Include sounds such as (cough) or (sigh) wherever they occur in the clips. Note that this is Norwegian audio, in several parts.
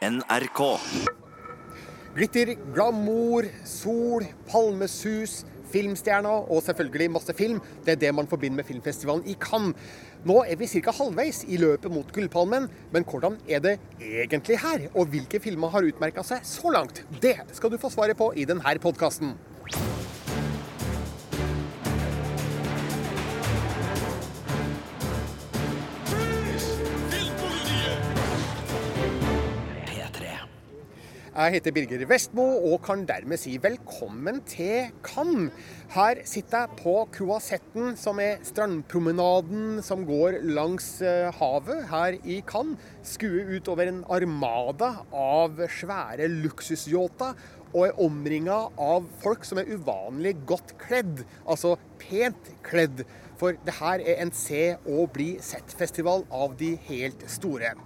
NRK. Glitter, glamour, sol, palmesus, filmstjerner og selvfølgelig masse film. Det er det man forbinder med filmfestivalen i Cannes. Nå er vi ca. halvveis i løpet mot Gullpalmen, men hvordan er det egentlig her? Og hvilke filmer har utmerka seg så langt? Det skal du få svaret på i denne podkasten. Jeg heter Birger Vestmo og kan dermed si velkommen til Cannes. Her sitter jeg på Croisetten, som er strandpromenaden som går langs eh, havet her i Cannes. Skuer ut over en armada av svære luksusyachter og er omringa av folk som er uvanlig godt kledd. Altså pent kledd. For det her er en se og bli sett-festival av de helt store.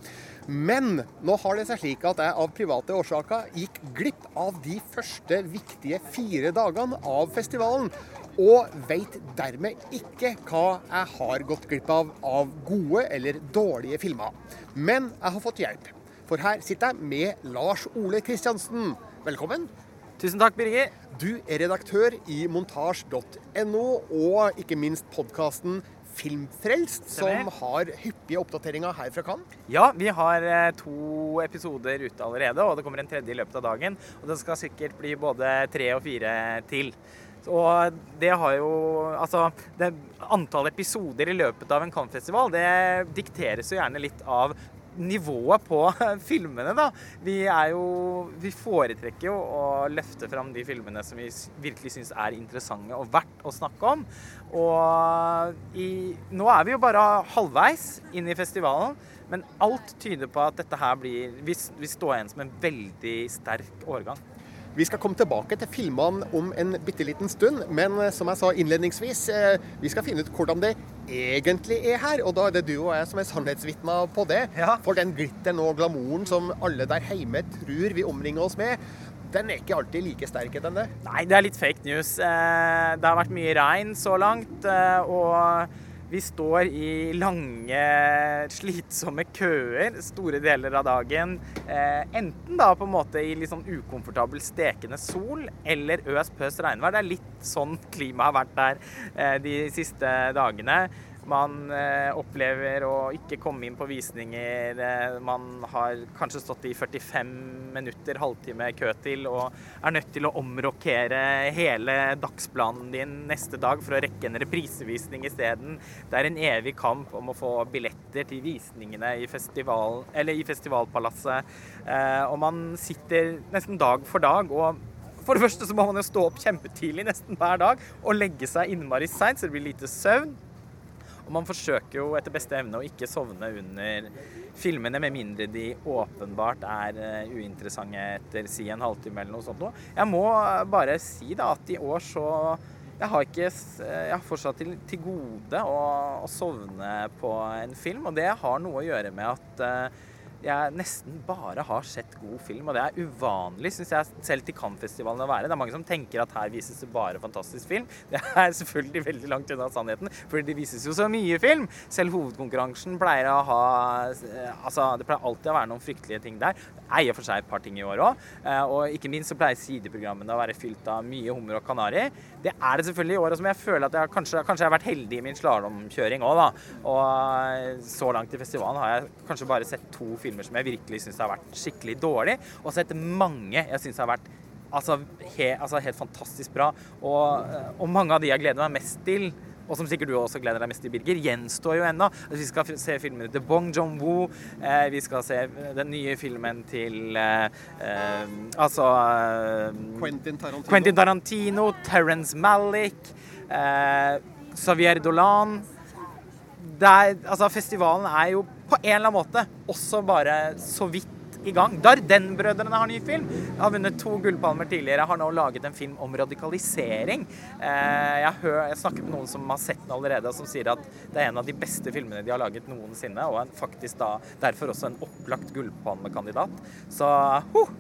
Men nå har det seg slik at jeg av private årsaker gikk glipp av de første viktige fire dagene av festivalen. Og veit dermed ikke hva jeg har gått glipp av av gode eller dårlige filmer. Men jeg har fått hjelp. For her sitter jeg med Lars Ole Kristiansen. Velkommen. Tusen takk, Birger. Du er redaktør i montasj.no, og ikke minst podkasten Filmfrelst, som har hyppige oppdateringer her fra Cannes. Ja, vi har eh, to episoder ute allerede, og det kommer en tredje i løpet av dagen. Og det skal sikkert bli både tre og fire til. Og det har jo Altså, det antall episoder i løpet av en Cannes-festival, det dikteres jo gjerne litt av nivået på (laughs) filmene, da. Vi er jo Vi foretrekker jo å løfte fram de filmene som vi virkelig syns er interessante og verdt å snakke om. Og i, nå er vi jo bare halvveis inn i festivalen, men alt tyder på at dette her blir Vi, vi står igjen som en veldig sterk årgang. Vi skal komme tilbake til filmene om en bitte liten stund, men eh, som jeg sa innledningsvis, eh, vi skal finne ut hvordan det egentlig er her. Og da er det du og jeg som er sannhetsvitner på det. Ja. For den glitteren og glamouren som alle der hjemme tror vi omringer oss med, den er ikke alltid like sterk den det. Nei, det er litt fake news. Eh, Det har vært mye regn så langt, eh, og vi står i lange, slitsomme køer store deler av dagen. Eh, Enten da på en måte i litt sånn ukomfortabel stekende sol, eller øs pøs regnvær. Det er litt sånn klimaet har vært der eh, de siste dagene. Man eh, opplever å ikke komme inn på visninger. Eh, man har kanskje stått i 45 minutter, halvtime kø til, og er nødt til å omrokere hele dagsplanen din neste dag for å rekke en reprisevisning isteden. Det er en evig kamp om å få billetter til visningene i, festival, i festivalpalasset. Eh, og man sitter nesten dag for dag. og for det første så må man jo stå opp kjempetidlig nesten hver dag og legge seg innmari seint, så det blir lite søvn. Og man forsøker jo etter beste evne å ikke sovne under filmene, med mindre de åpenbart er eh, uinteressante etter si en halvtime eller noe sånt. noe. Jeg må bare si da at i år så jeg har, ikke, jeg har fortsatt til, til gode å, å sovne på en film, og det har noe å gjøre med at eh, jeg nesten bare har sett god film, og det er uvanlig, syns jeg, selv til Cannes-festivalen å være. Det er mange som tenker at her vises det bare fantastisk film. (laughs) Det er selvfølgelig veldig langt unna sannheten, for det vises jo så mye film. Selv hovedkonkurransen pleier å ha eh, Altså, det pleier alltid å være noen fryktelige ting der. Det er for seg et par ting i år òg. Og ikke minst så pleier sideprogrammene å være fylt av mye hummer og kanari. Det er det selvfølgelig i år, og som jeg føler at jeg kanskje, kanskje jeg har vært heldig i min slalåmkjøring òg, da. Og så langt i festivalen har jeg kanskje bare sett to filmer som jeg virkelig syns har vært skikkelig dårlig, og sett mange jeg syns har vært altså, he, altså helt fantastisk bra. Og, og mange av de jeg gleder meg mest til, og som sikkert du også gleder deg mest til, Birger, gjenstår jo ennå. Altså, vi skal se filmene til Bong Joon-woo. Eh, vi skal se den nye filmen til eh, eh, Altså eh, Quentin Tarantino. Quentin Tarantino, Terence Malick, eh, Xavier Dolan. Er, altså, festivalen er jo på en eller annen måte også bare så vidt i gang. Darden-brødrene har ny film. Har vunnet to gullpalmer tidligere. Har nå laget en film om radikalisering. Eh, jeg, hør, jeg snakker med noen som har sett den allerede, og som sier at det er en av de beste filmene de har laget noensinne. Og faktisk da derfor også en opplagt gullpalmekandidat. Så huh,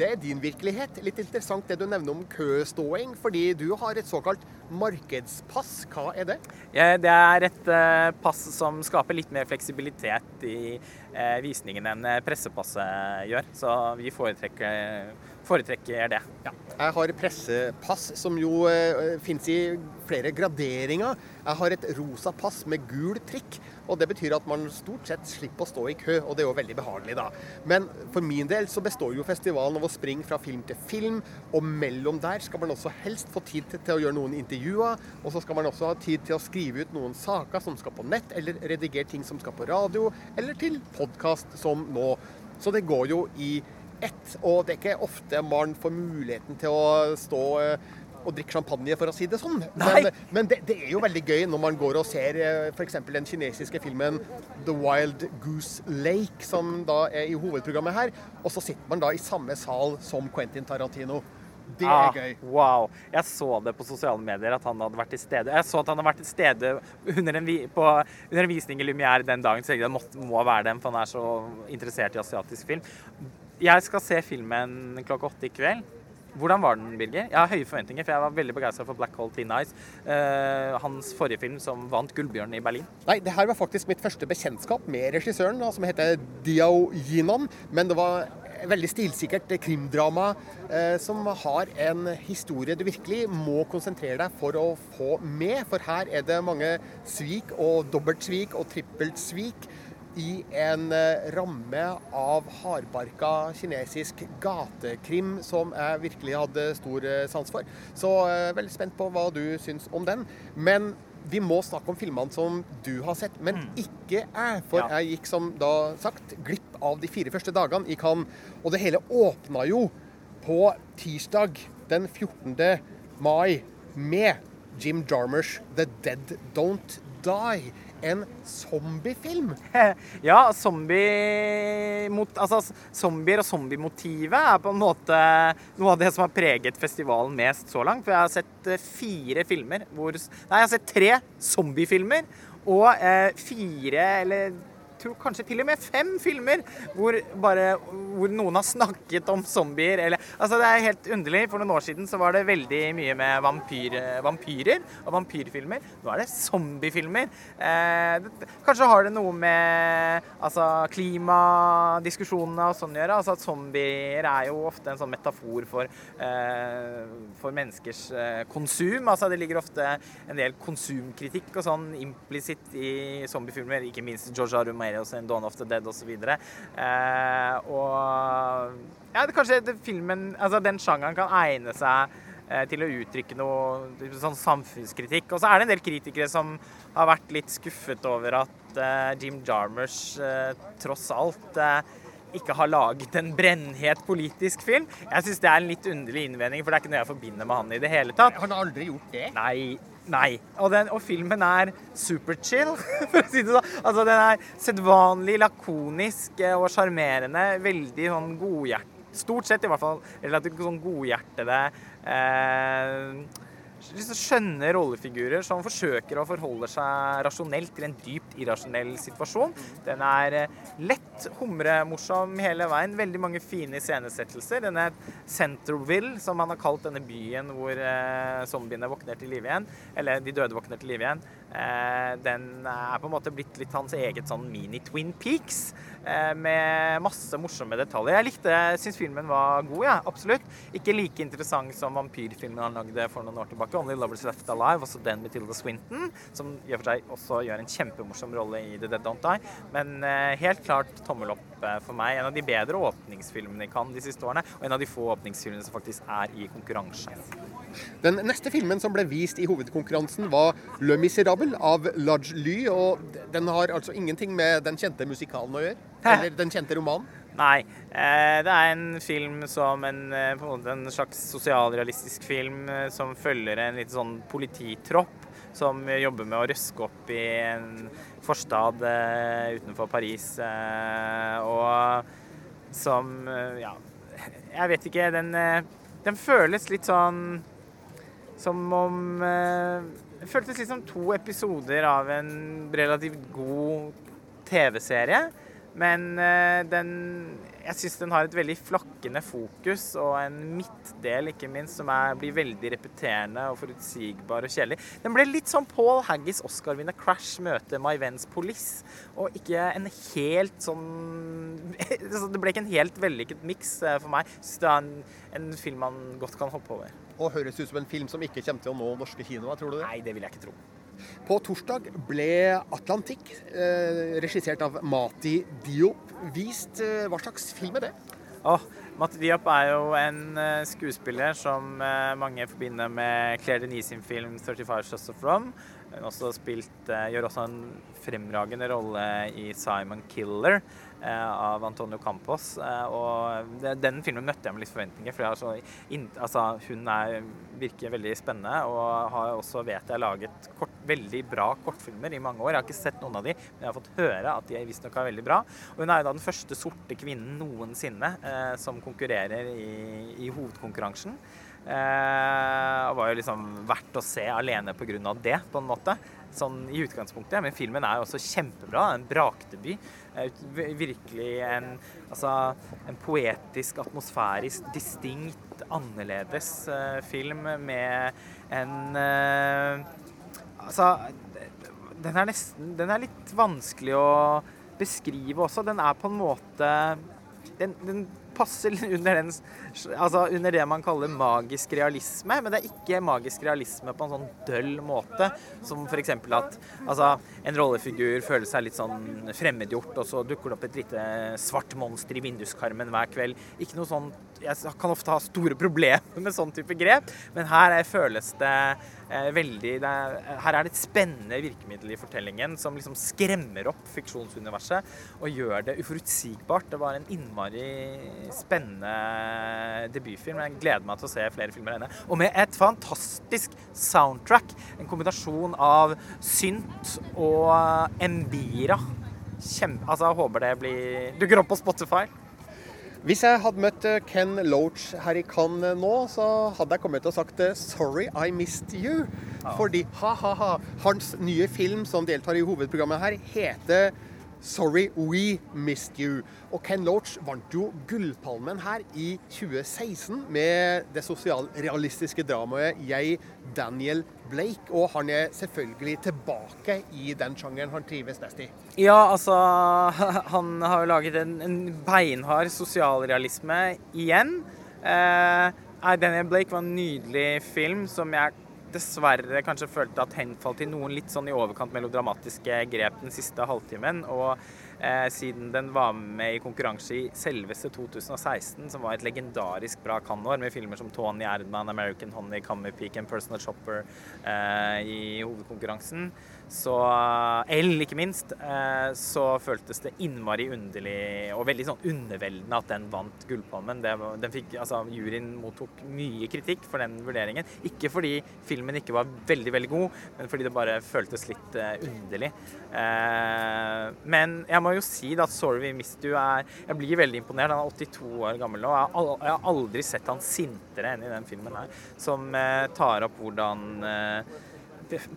Det er din virkelighet. Litt interessant det du nevner om køståing, fordi du har et såkalt markedspass. Hva er det? Det er et uh, pass som skaper litt mer fleksibilitet i uh, visningen enn pressepasset gjør. Så vi foretrekker, foretrekker det. Ja. Jeg har pressepass, som jo finnes i flere graderinger. Jeg har et rosa pass med gul trikk. Og Det betyr at man stort sett slipper å stå i kø, og det er jo veldig behagelig, da. Men for min del så består jo festivalen av å springe fra film til film, og mellom der skal man også helst få tid til, å gjøre noen intervjuer. Og så skal man også ha tid til å skrive ut noen saker som skal på nett, eller redigere ting som skal på radio, eller til podkast som nå. Så det går jo i ett. Og det er ikke ofte man får muligheten til å stå og drikke champagne, for å si det sånn. Men, men det, det, er jo veldig gøy når man går og ser eh, f.eks. den kinesiske filmen 'The Wild Goose Lake', som da er i hovedprogrammet her. Og så sitter man da i samme sal som Quentin Tarantino. Det er ah, gøy. Wow. Jeg så det på sosiale medier at han hadde vært til stede. Jeg så at han hadde vært til stede under en, på, under en visning i Lumière den dagen, så jeg det må, må være dem, for han er så interessert i asiatisk film. Jeg skal se filmen klokka åtte i kveld. Hvordan var den, Birger? Jeg har høye forventninger, for jeg var veldig begeistra for Black Hole Teen Eyes. Uh, hans forrige film som vant Gullbjørnen i Berlin. Nei, det her var faktisk mitt første bekjentskap med regissøren, som heter Diao Yinan. Men det var veldig stilsikkert krimdrama uh, som har en historie du virkelig må konsentrere deg for å få med. For her er det mange svik og dobbeltsvik og trippeltsvik i en eh, ramme av hardbarka kinesisk gatekrim som jeg virkelig hadde stor eh, sans for. Så eh, veldig spent på hva du syns om den. Men vi må snakke om filmene som du har sett, men mm. ikke jeg. For ja. jeg gikk som da sagt glipp av de fire første dagene i Cannes. Og det hele åpna jo på tirsdag den 14. mai med Jim Jarmers 'The Dead Don't Die' en zombiefilm. (laughs) ja, zombie mot, altså, zombier og zombiemotivet er på en måte noe av det som har preget festivalen mest så langt. For jeg har sett eh, fire filmer hvor Nei, jeg har sett tre zombiefilmer og eh, fire eller tror kanskje til og med fem filmer hvor, bare, hvor noen har snakket om zombier. Eller, altså det er helt underlig. For noen år siden så var det veldig mye med vampyr, vampyrer og vampyrfilmer. Nå er det zombiefilmer. Eh, kanskje har det noe med altså, klimadiskusjonene og sånn å gjøre. Altså at Zombier er jo ofte en sånn metafor for, eh, for menneskers eh, konsum. Altså Det ligger ofte en del konsumkritikk og sånn implisitt i zombiefilmer. Ikke minst George Arumay Scenarios in Dawn of the Dead osv. Eh, og ja, det, kanskje det, filmen, altså den sjangeren kan egne seg eh, til å uttrykke noe sånn samfunnskritikk. Og så er det en del kritikere som har vært litt skuffet over at eh, Jim Jarmers eh, tross alt eh, ikke har laget en brennhet politisk film. Jeg syns det er en litt underlig innvending, for det er ikke noe jeg forbinder med han i det hele tatt. Har aldri gjort det? Nei, Nei. Og, den, og, filmen er superchill, (laughs) for å si det sånn. Altså, den er sedvanlig lakonisk eh, og sjarmerende. Veldig sånn godhjert... Stort sett i hvert fall relativt sånn godhjertede. Eh, skjønne rollefigurer som forsøker å forholde seg rasjonelt til en dypt irrasjonell situasjon. Den er eh, lett humremorsom hele veien. Veldig mange fine iscenesettelser. Denne Centerville, som man har kalt denne byen hvor eh, zombiene våkner til live igjen, eller de døde våkner til live igjen, den er på en måte blitt litt hans eget sånn mini-Twin Peaks. Eh, med masse morsomme detaljer. Jeg likte, syns filmen var god, ja, absolutt. Ikke like interessant som vampyrfilmen han lagde for noen år tilbake, 'Only Lovers Left Alive', også den med Tilda Swinton, som gjør for seg også gjør en kjempemorsom rolle i The Dead Don't Die. Men eh, helt klart tommel opp eh, for meg. En av de bedre åpningsfilmene i Cannes de siste årene, og en av de få åpningsfilmene som faktisk er i konkurranse. Den neste filmen som ble vist i hovedkonkurransen, var 'Le Miserable' av Lodge Ly, og den har altså ingenting med den kjente musikalen å gjøre? (laughs) Eller den kjente romanen? Nei. Eh, det er en film som en, eh, en, en slags sosialrealistisk film eh, som følger en litt sånn polititropp som jobber med å røske opp i en forstad utenfor Paris. Og som Ja, jeg vet ikke. Den, den føles litt sånn som om Det føltes litt som to episoder av en relativt god TV-serie. Men den jeg syns den har et veldig flakkende fokus, og en midtdel ikke minst, som er, blir veldig repeterende og forutsigbar og kjedelig. Den ble litt sånn Paul Haggis Oscar-vinner 'Crash' møter My Vens Police, og ikke en helt sånn (laughs) altså, Det ble ikke en helt vellykket miks eh, for meg. Så det er en, en film man godt kan hoppe over. Og høres ut som en film som ikke kommer til å nå norske kinoer, tror du det? Nei, det vil jeg ikke tro. På torsdag ble 'Atlantikk', eh, regissert av Mati Diop, vist. Eh, hva slags film er det? Oh, Mati Diop er jo en uh, skuespiller som mange forbinder med Claire Denis sin film 35 Shots of Rom'. Hun gjør også en fremragende rolle i 'Simon Killer'. Eh, av Antonio Campos. Eh, og den filmen møtte jeg med litt forventninger. For så, altså, hun er, virker veldig spennende og har også, vet jeg, laget kort, veldig bra kortfilmer i mange år. Jeg har ikke sett noen av de, men jeg har fått høre at de visstnok er veldig bra. Og hun er jo da den første sorte kvinnen noensinne eh, som konkurrerer i, i hovedkonkurransen. Eh, og var jo liksom verdt å se alene pga. det, på en måte. Sånn i utgangspunktet. Men filmen er jo også kjempebra. En brakdebut. Virkelig en, altså, en poetisk, atmosfærisk, distinkt, annerledes uh, film med en uh, Altså, den er nesten Den er litt vanskelig å beskrive også. Den er på en måte den, den passer (laughs) under, den, altså under, det man kaller magisk realisme, men det er ikke magisk realisme på en sånn døll måte. Som f.eks. at altså, en rollefigur føler seg litt sånn fremmedgjort, og så dukker det opp et lite svart monster i vinduskarmen hver kveld. Ikke noe sånn Jeg kan ofte ha store problemer med sånn type grep, men her føles det eh, veldig det er, Her er det et spennende virkemiddel i fortellingen som liksom skremmer opp fiksjonsuniverset og gjør det uforutsigbart. Det var en innmari spennende debutfilm. Jeg gleder meg til å se flere filmer av henne. Og med et fantastisk soundtrack. En kombinasjon av synt og Embira. Kjempe, altså, jeg håper det blir, dukker opp på Spotify. Hvis jeg hadde møtt eh, Ken Loach her i Cannes nå, så hadde jeg kommet å sagt eh, 'Sorry I missed you'. Ja. Fordi ha-ha-ha, hans nye film som deltar i hovedprogrammet her, heter 'Sorry We Missed You'. Og Ken Loach vant jo Gullpalmen her i 2016 med det sosialrealistiske dramaet 'Jeg, Daniel Blake'. Og han er selvfølgelig tilbake i den sjangeren han trives best i. Ja, altså (laughs) Han har jo laget en, en beinhard sosialrealisme igjen. Eh, Daniel Blake var en nydelig film som jeg dessverre kanskje følte at henfalt til noen litt sånn i overkant melodramatiske grep den siste halvtimen. Og siden den var med i konkurranse i selveste 2016, som var et legendarisk bra Cannes-år, med filmer som Tony Erdman, American Honey, Cammy Peak and Personal Shopper eh, i hovedkonkurransen, så L, ikke minst, eh, så føltes det innmari underlig og veldig sånn underveldende at den vant Gullpalmen. Den fikk, altså, juryen mottok mye kritikk for den vurderingen. Ikke fordi filmen ikke var veldig, veldig god, men fordi det bare føltes litt underlig. Men jeg må jo si at 'Sorry You' er Jeg blir veldig imponert. Han er 82 år gammel nå. Jeg har, aldri sett han sintere enn i den filmen her, som uh, tar opp hvordan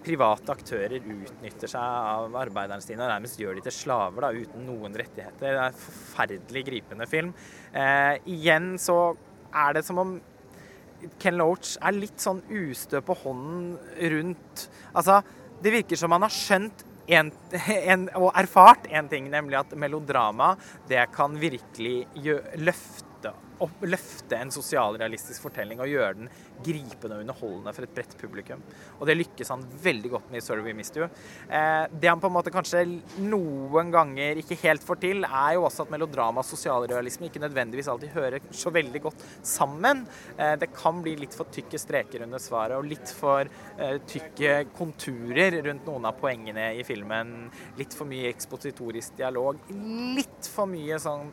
private aktører utnytter seg av arbeiderne sine og nærmest gjør de til slaver da, uten noen rettigheter. Det er en forferdelig gripende film. Eh, igjen så er det som om Ken Loach er litt sånn ustø på hånden rundt Altså, det virker som han har skjønt en, en, og erfart én ting, nemlig at melodrama det kan virkelig løfte opp, løfte en sosialrealistisk fortelling og gjøre den gripende og underholdende for et bredt publikum. Og det lykkes han veldig godt med i 'Sorry We Missed You'. Eh, det han på en måte kanskje noen ganger ikke helt får til, er jo også at melodrama og sosialrealisme ikke nødvendigvis alltid hører så veldig godt sammen. Eh, det kan bli litt for tykke streker under svaret og litt for eh, tykke konturer rundt noen av poengene i filmen. Litt for mye ekspositorisk dialog. Litt for mye sånn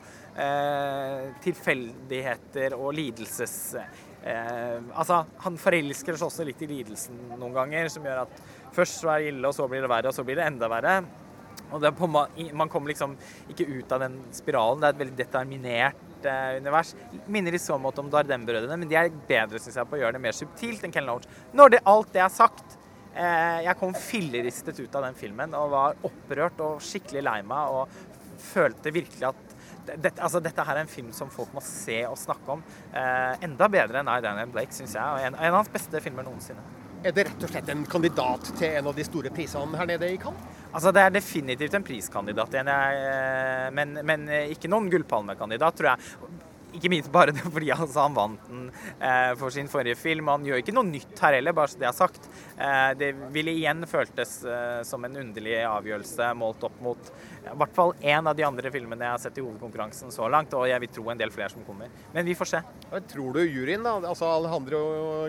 tilfeldigheter og lidelses... Eh, altså, han forelsker seg også litt i lidelsen noen ganger, som gjør at først så er det ille, og så blir det verre, og så blir det enda verre. Og på, man kommer liksom ikke ut av den spiralen. Det er et veldig determinert eh, univers. Minner i så måte om Dardem-brødrene, men de er bedre synes jeg, på å gjøre det mer subtilt enn Ken Loach. Når det, alt det er sagt, eh, jeg kom filleristet ut av den filmen og var opprørt og skikkelig lei meg og følte virkelig at dette, altså, dette her er en film som folk må se og snakke om. Eh, enda bedre enn I, Daniel Blake, syns jeg. Og en, en, av hans beste filmer noensinne. Er det rett og slett en kandidat til en av de store prisene her nede i Cannes? Altså, Det er definitivt en priskandidat, eh, men, men ikke noen gullpalmekandidat, tror jeg. Ikke minst bare det fordi altså, han vant den eh, for sin forrige film. Han gjør ikke noe nytt her heller, bare så det er sagt. Eh, det ville igjen føltes eh, som en underlig avgjørelse målt opp mot i hvert fall én av de andre filmene jeg har sett i hovedkonkurransen så langt, og jeg vil tro en del flere som kommer. Men vi får se. Hva tror du juryen, da? Altså Alejandro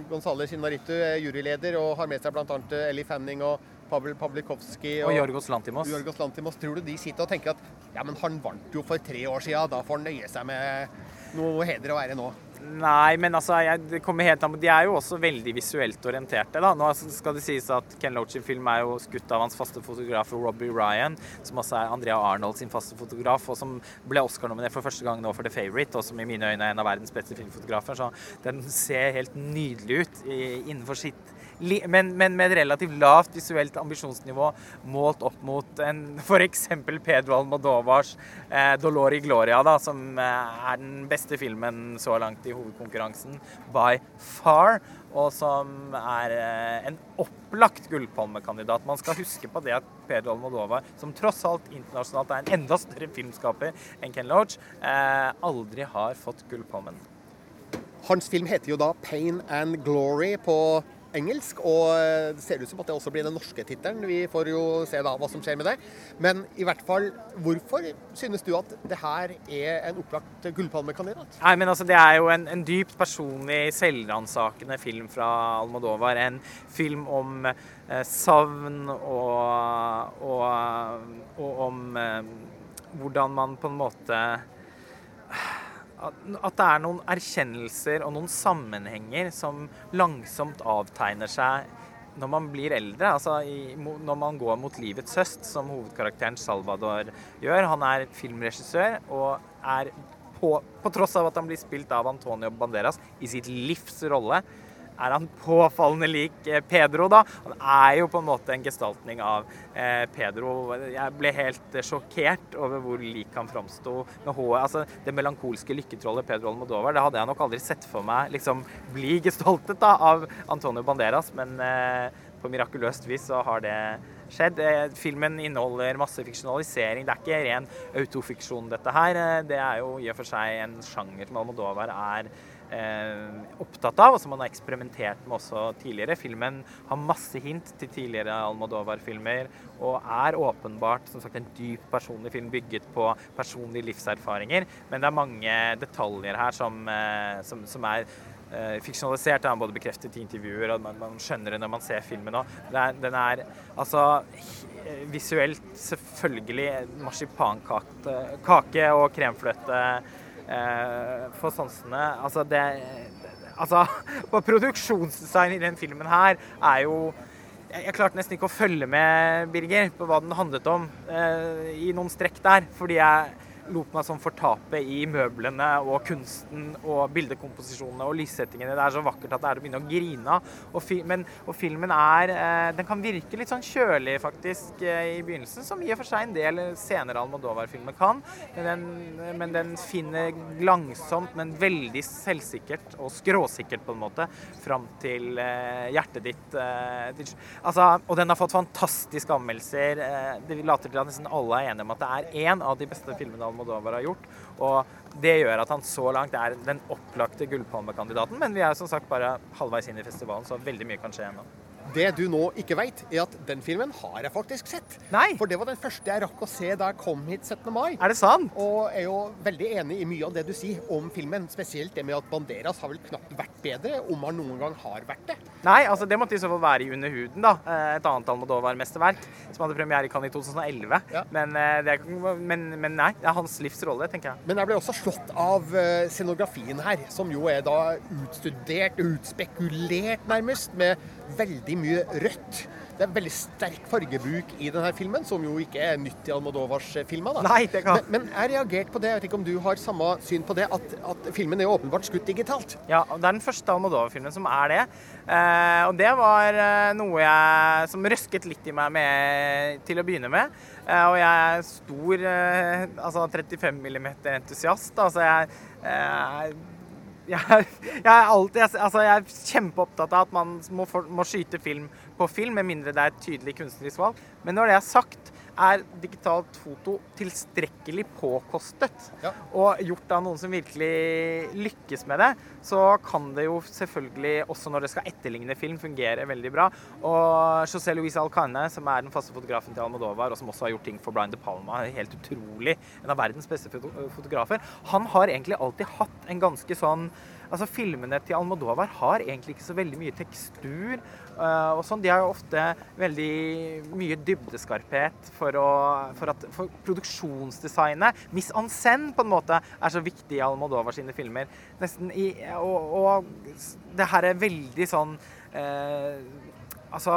González Inarritu er juryleder og har med seg bl.a. Ellie Fanning og Pavel Pavlikovskij og, og Jorgos Lantimos. Jorgos Lantimos. Tror du de sitter og tenker at ja, men han vant jo for tre år siden, da får han nøye seg med noe heder å være nå? Nei, men altså, jeg, det kommer helt an De er jo også veldig visuelt orienterte. da. Nå skal det sies at Ken Loach sin film er jo skutt av hans faste fotograf Robbie Ryan, som også er Andrea Arnold sin faste fotograf, og som ble Oscar-nominert for første gang nå for The Favourite, og som i mine øyne er en av verdens beste filmfotografer. Så den ser helt nydelig ut innenfor sitt men, men, med et relativt lavt visuelt ambisjonsnivå målt opp mot f.eks. Pedro Almodovars eh, 'Dolor Gloria', da, som eh, er den beste filmen så langt i hovedkonkurransen by far. Og som er eh, en opplagt gullpalmekandidat. Man skal huske på det at Pedro Almodova, som tross alt internasjonalt er en enda større filmskaper enn Ken Loach, eh, aldri har fått gullpalmen. Hans film heter jo da 'Pain and Glory' på engelsk, og eh, det ser ut som at det også blir den norske tittelen. Vi får jo se da hva som skjer med det. Men i hvert fall, hvorfor synes du at det her er en opplagt gullpalmekandidat? Nei, men altså, Det er jo en, en dypt personlig, selvransakende film fra Almodovar. En film om eh, savn og, og, og om eh, hvordan man på en måte at det er noen erkjennelser og noen sammenhenger som langsomt avtegner seg når man blir eldre. Altså i, når man går mot livets høst, som hovedkarakteren Salvador gjør. Han er filmregissør og er på, på tross av at han blir spilt av Antonio Banderas i sitt livs rolle, er han påfallende lik eh, Pedro, da. Han er jo på en måte en gestaltning av eh, Pedro. Jeg ble helt eh, sjokkert over hvor lik han framsto med håret. Altså, det melankolske lykketrollet Pedro Almodovar, det hadde jeg nok aldri sett for meg liksom bli gestaltet da, av Antonio Banderas, men på mirakuløst vis så har det skjedd. Filmen inneholder masse fiksjonalisering. Det er ikke ren autofiksjon, dette her. Det er jo i og for seg en sjanger som Almodovar er opptatt av, og som han har eksperimentert med også tidligere. Filmen har masse hint til tidligere Almodovar-filmer, og er åpenbart som sagt, en dyp personlig film bygget på personlige livserfaringer. Men det er mange detaljer her som, eh, som, som er eh, fiksjonalisert. Er både bekreftet i intervjuer, og man, man skjønner det når man ser filmen òg. Den er altså visuelt selvfølgelig marsipankake og kremfløte eh, for sansene. Altså, det Altså, (laughs) produksjonsdesign i den filmen her er jo jeg klarte nesten ikke å følge med, Birger, på hva den handlet om eh, i noen strekk der. Fordi jeg lot meg sånn fortape i møblene og kunsten og bildekomposisjonene og lyssettingene. Det er så vakkert at det er å begynne å grine av. Og, men, og filmen er eh, Den kan virke litt sånn kjølig, faktisk, eh, i begynnelsen, som i og for seg en del senere Almodovar-filmer kan. Men den, men den, finner langsomt, men veldig selvsikkert og skråsikkert på en måte, fram til eh, hjertet ditt. Eh, til, altså, og den har fått fantastiske anmeldelser. Eh, det later til at nesten alle er enige om at det er én av de beste filmene Almodovar har gjort. Og det gjør at han så langt er den opplagte gullpalmekandidaten. Men vi er som sagt bare halvveis inn i festivalen, så veldig mye kan skje ennå. Det du nå ikke veit, er at den filmen har jeg faktisk sett. Nei. For det var den første jeg rakk å se da jeg kom hit 17. mai. Er det sant? Og er jo veldig enig i mye av det du sier om filmen. Spesielt det med at Banderas har vel knapt vært bedre, om han noen gang har vært det. Nei, altså det måtte i så fall være i Under huden, da. Eh, et annet Almodovar-mesterverk som hadde premiere i Cannes i 2011. Ja. Men, eh, det, men, men, nei, det er hans livs rolle, tenker jeg. Men jeg ble også slått av eh, scenografien her, som jo er da utstudert, utspekulert nærmest, med veldig mye rødt. Det er veldig sterk fargebruk i denne filmen, som jo ikke er nytt i Almodovars filmer. da. Nei, det kan. Men, men jeg reagerte på det, jeg vet ikke om du har samme syn på det, at, at filmen er jo åpenbart skutt digitalt. Ja, det er den første Almodovar-filmen som er det. Eh, og det var eh, noe jeg, som røsket litt i meg med, til å begynne med. Eh, og jeg er stor eh, altså 35 mm-entusiast. Altså jeg, eh, jeg, jeg, er alltid, altså jeg er kjempeopptatt av at man må, for, må skyte film på film, med mindre det er et tydelig kunstnerisk valg. Men når det er sagt, er digitalt foto tilstrekkelig påkostet Ja. og gjort av noen som virkelig lykkes med det, så kan det jo selvfølgelig, også når det skal etterligne film, fungere veldig bra. Og José Luis Alcane, som er den faste fotografen til Almodovar, og som også har gjort ting for Blind De Palma, helt utrolig, en av verdens beste fotografer, han har egentlig alltid hatt en ganske sånn Altså Filmene til Almodovar har egentlig ikke så veldig mye tekstur. Eh, og sånn. De har jo ofte veldig mye dybdeskarphet for, å, for at for produksjonsdesignet, Miss en scène, på en måte, er så viktig i Almodovar sine filmer. Nesten i, og, og det her er veldig sånn eh, Altså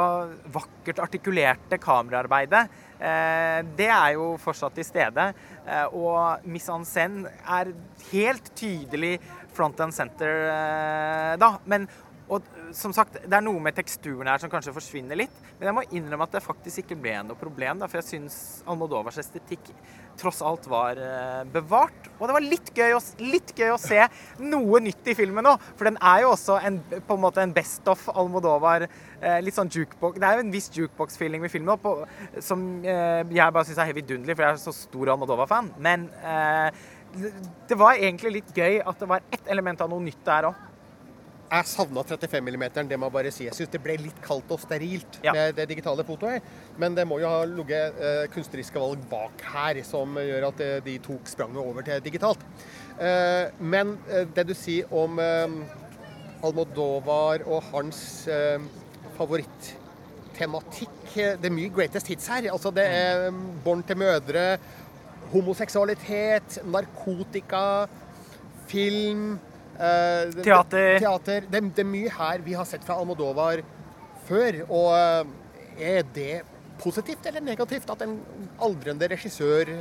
vakkert artikulerte kameraarbeidet. Eh, det er jo fortsatt til stede. Eh, og Miss en scène er helt tydelig front and center eh, da. Men og som sagt, det er noe med teksturen her som kanskje forsvinner litt. Men jeg må innrømme at det faktisk ikke ble noe problem. Da, for jeg syns Almodovars estetikk tross alt var eh, bevart. Og det var litt gøy, å, litt gøy å se noe nytt i filmen nå. For den er jo også en, på en måte en best of Almodovar. Eh, litt sånn jukebox. Det er jo en viss jukebox-feeling med filmen nå, på, som eh, jeg bare syns er helt vidunderlig, for jeg er så stor Almodovar-fan. Men eh, det var egentlig litt gøy at det var ett element av noe nytt der òg. Jeg savna 35 mm, det må jeg bare si. Jeg syns det ble litt kaldt og sterilt Ja. med det digitale fotoet. Men det må jo ha ligget eh, kunstneriske valg bak her som gjør at eh, de tok spranget over til digitalt. Eh, men eh, det du sier om eh, Almodovar og hans favorittematikk Det er mye greatest hits her. Altså, det er eh, Barn til mødre, homoseksualitet, narkotika, film det- Teater. teater. Det, det er mye her vi har sett fra Almodovar før. Og eh, er det positivt eller negativt at en aldrende regissør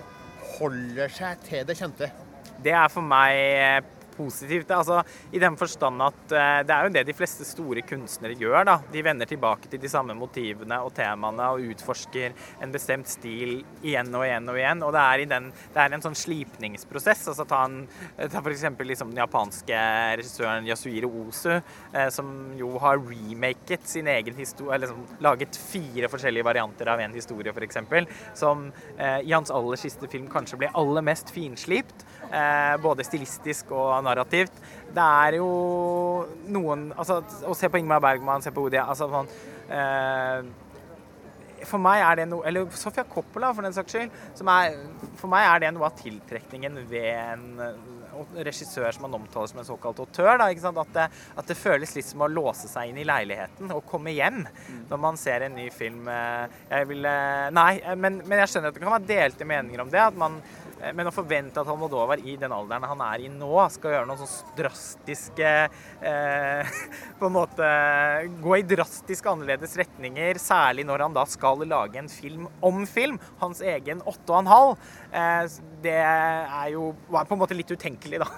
holder seg til det kjente? Det er for meg eh, positivt. Altså, I den forstand at eh, det er jo det de fleste store kunstnere gjør. da. De vender tilbake til de samme motivene og temaene og utforsker en bestemt stil igjen og igjen og igjen. Og det er, den, det er en sånn slipningsprosess. altså Ta, en, ta f.eks. Liksom den japanske regissøren Yasuhiro Ozu, eh, som jo har remaket sin egen historie, eller liksom, laget fire forskjellige varianter av en historie, f.eks. Som eh, i hans aller siste film kanskje ble aller mest finslipt. Både stilistisk og narrativt. Det er jo noen altså, Å se på Ingmar Bergman, se på Odia altså, sånn, eh, For meg er det noe Eller Sofia Coppola, for den saks skyld. Som er, for meg er det noe av tiltrekningen ved en eh, regissør som man omtaler som en såkalt autør. Da? At, det, at det føles litt som å låse seg inn i leiligheten og komme hjem når man ser en ny film. eh, Jeg vil, Nei, eh, men, men jeg skjønner at det kan være delte meninger om det. at man men å forvente at Almodovar i den alderen han er i nå, skal gjøre noen sånn drastiske eh, (laughs) På en måte gå i drastisk annerledes retninger, særlig når han da skal lage en film om film, hans egen åtte og en halv, eh, det er jo var på en måte litt utenkelig, da.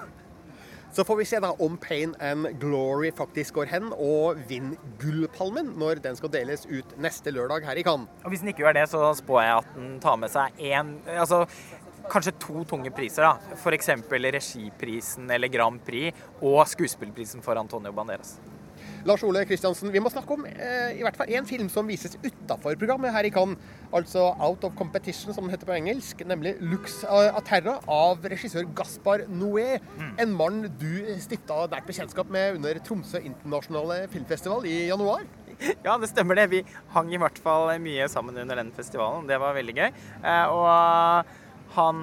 Så får vi se da om Pain and Glory faktisk går hen og vinner Gullpalmen når den skal deles ut neste lørdag her i Cannes. Og hvis den ikke gjør det, så spår jeg at den tar med seg én Altså kanskje to tunge priser, da. F.eks. regiprisen eller Grand Prix og skuespillprisen for Antonio Banderas. Lars Ole Kristiansen, vi må snakke om eh, i hvert fall én film som vises utafor programmet her i Cannes. Altså Out of Competition, som den heter på engelsk. Nemlig Lux Aterra av regissør Gaspar Noé. En mann du stifta nært bekjentskap med under Tromsø internasjonale filmfestival i januar. Ja, det stemmer det. Vi hang i hvert fall mye sammen under den festivalen. Det var veldig gøy. Eh, og han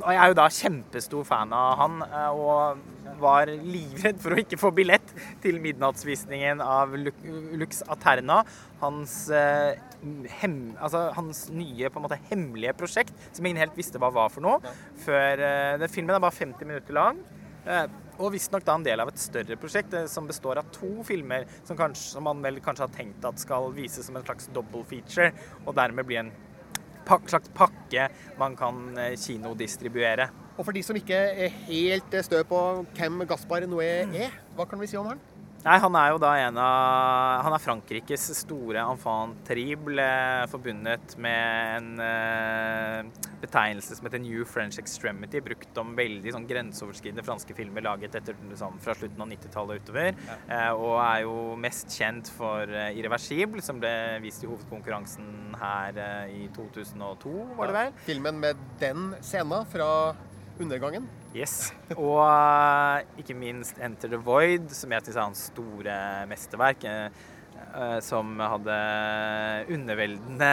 Og jeg er jo da kjempestor fan av han, eh, og var livredd for å ikke få billett til midnattsvisningen av Lux Aterna. Hans, eh, hem, altså hans nye på en måte hemmelige prosjekt, som ingen helt visste hva var for noe. Før, eh, den Filmen er bare 50 minutter lang. Og visstnok da en del av et større prosjekt som består av to filmer som, kanskje, som man vel kanskje har tenkt at skal vises som en slags double feature, og dermed bli en slags pakke man kan eh, kinodistribuere. Og for de som ikke er helt stø på hvem Gaspar Noé er, hva kan vi si om han? Nei, Han er jo da en av Han er Frankrikes store enfant terrible, forbundet med en uh, betegnelse som heter New French Extremity, brukt om veldig sånn grenseoverskridende franske filmer laget etter, liksom, fra slutten av 90-tallet utover. Ja. Uh, og er jo mest kjent for uh, Irreversible, som ble vist i hovedkonkurransen her i 2002, var det vel? Ja, filmen med den scenen fra undergangen. Yes. Og uh, ikke minst Enter the Void, som jeg syns er hans store mesterverk. Uh, som hadde underveldende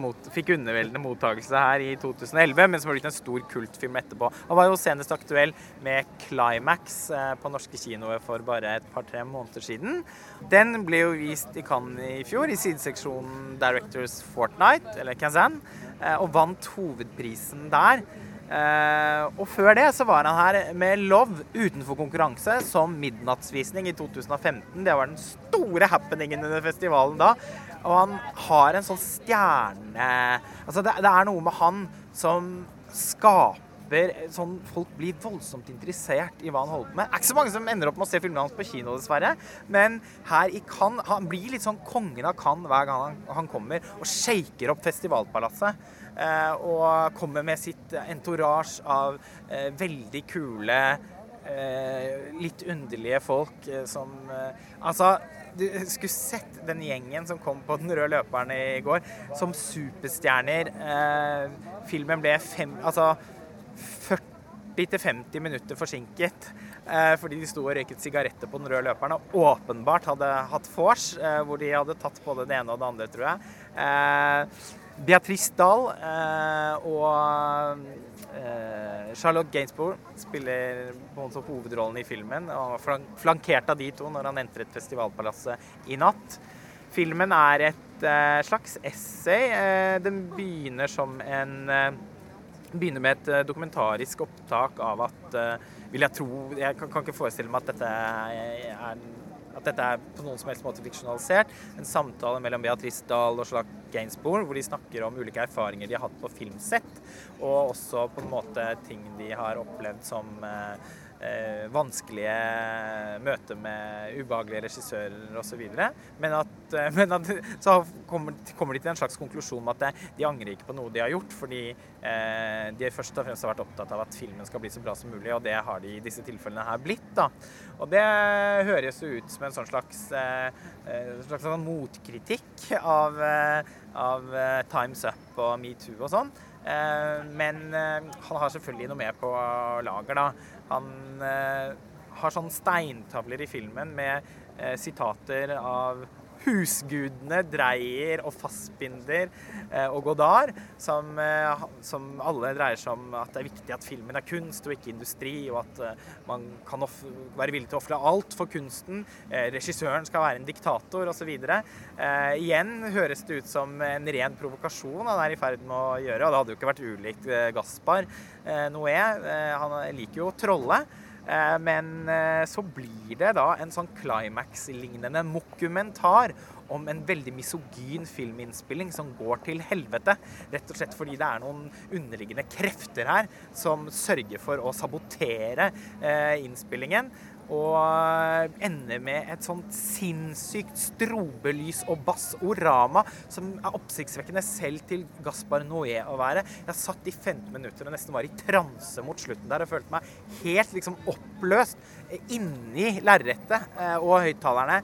mot, fikk underveldende mottakelse her i 2011, men som har blitt en stor kultfilm etterpå. Han var jo senest aktuell med Climax på norske kinoer for bare et par-tre måneder siden. Den ble jo vist i Cannes i fjor, i sideseksjonen Directors Fortnight, eller Kazan, og vant hovedprisen der. Uh, og før det så var han her med Love utenfor konkurranse som midnattsvisning i 2015. Det var den store happeningen under festivalen da. Og han har en sånn stjerne Altså det, det er noe med han som skaper sånn Folk blir voldsomt interessert i hva han holder på med. Det er ikke så mange som ender opp med å se filmene hans på kino, dessverre. Men her i Cannes Han blir litt sånn kongen av Cannes hver gang han, han kommer og shaker opp festivalpalasset. Eh, og kommer med sitt entourage av eh, veldig kule, eh, litt underlige folk som Altså, du skulle sett den gjengen som kom på den røde løperen i går, som superstjerner. filmen ble fem Altså 40-50 minutter forsinket. fordi de sto og røyket sigaretter på den røde løperen og åpenbart hadde hatt vors, hvor de hadde tatt både det ene og det andre, tror jeg. Beatrice Dahl eh, og eh, Charlotte Gainsbourg spiller på hovedrollen i filmen. og Flankert av de to når han entret Festivalpalasset i natt. Filmen er et eh, slags essay. Den begynner som en begynner med et dokumentarisk opptak av at Vil jeg tro Jeg kan ikke forestille meg at dette er at dette er på noen som helst måte fiksjonalisert. En samtale mellom Beatrice Dahl og Slak Gainsbourg, hvor de snakker om ulike erfaringer de har hatt på filmsett, og også på en måte ting de har opplevd som eh, eh, vanskelige møter med ubehagelige regissører osv. Men, at, eh, men at, så kommer, kommer, de til en slags konklusjon med at det, de angrer ikke på noe de har gjort, fordi eh, de først og fremst har vært opptatt av at filmen skal bli så bra som mulig, og det har de i disse tilfellene her blitt. da. Og det høres jo ut som en sånn slags, eh, eh slags sånn motkritikk av, eh, av Times Up og metoo og sånn. Men han har selvfølgelig noe med på lager, da. Han eh, har sånne steintavler i filmen med eh, sitater av husgudene Dreyer og Fassbinder eh, og Godard, som, eh, som, alle dreier seg om at det er viktig at filmen er kunst og ikke industri, og at eh, man kan være villig til å ofre alt for kunsten. Regissøren skal være en diktator osv. Eh, igjen høres det ut som en ren provokasjon han er i ferd med å gjøre, og det hadde jo ikke vært ulikt Gaspar Noé. han liker jo å trolle. Eh, men eh, så blir det da en sånn climax-lignende mokumentar om en veldig misogyn filminnspilling som går til helvete. Rett og slett fordi det er noen underliggende krefter her som sørger for å sabotere eh, innspillingen. Og ender med et sånt sinnssykt strobelys og bassorama som er oppsiktsvekkende selv til Gaspar Noé å være. Jeg satt i 15 minutter og nesten var i transe mot slutten der og følte meg helt liksom oppløst inni lerretet eh, og høyttalerne.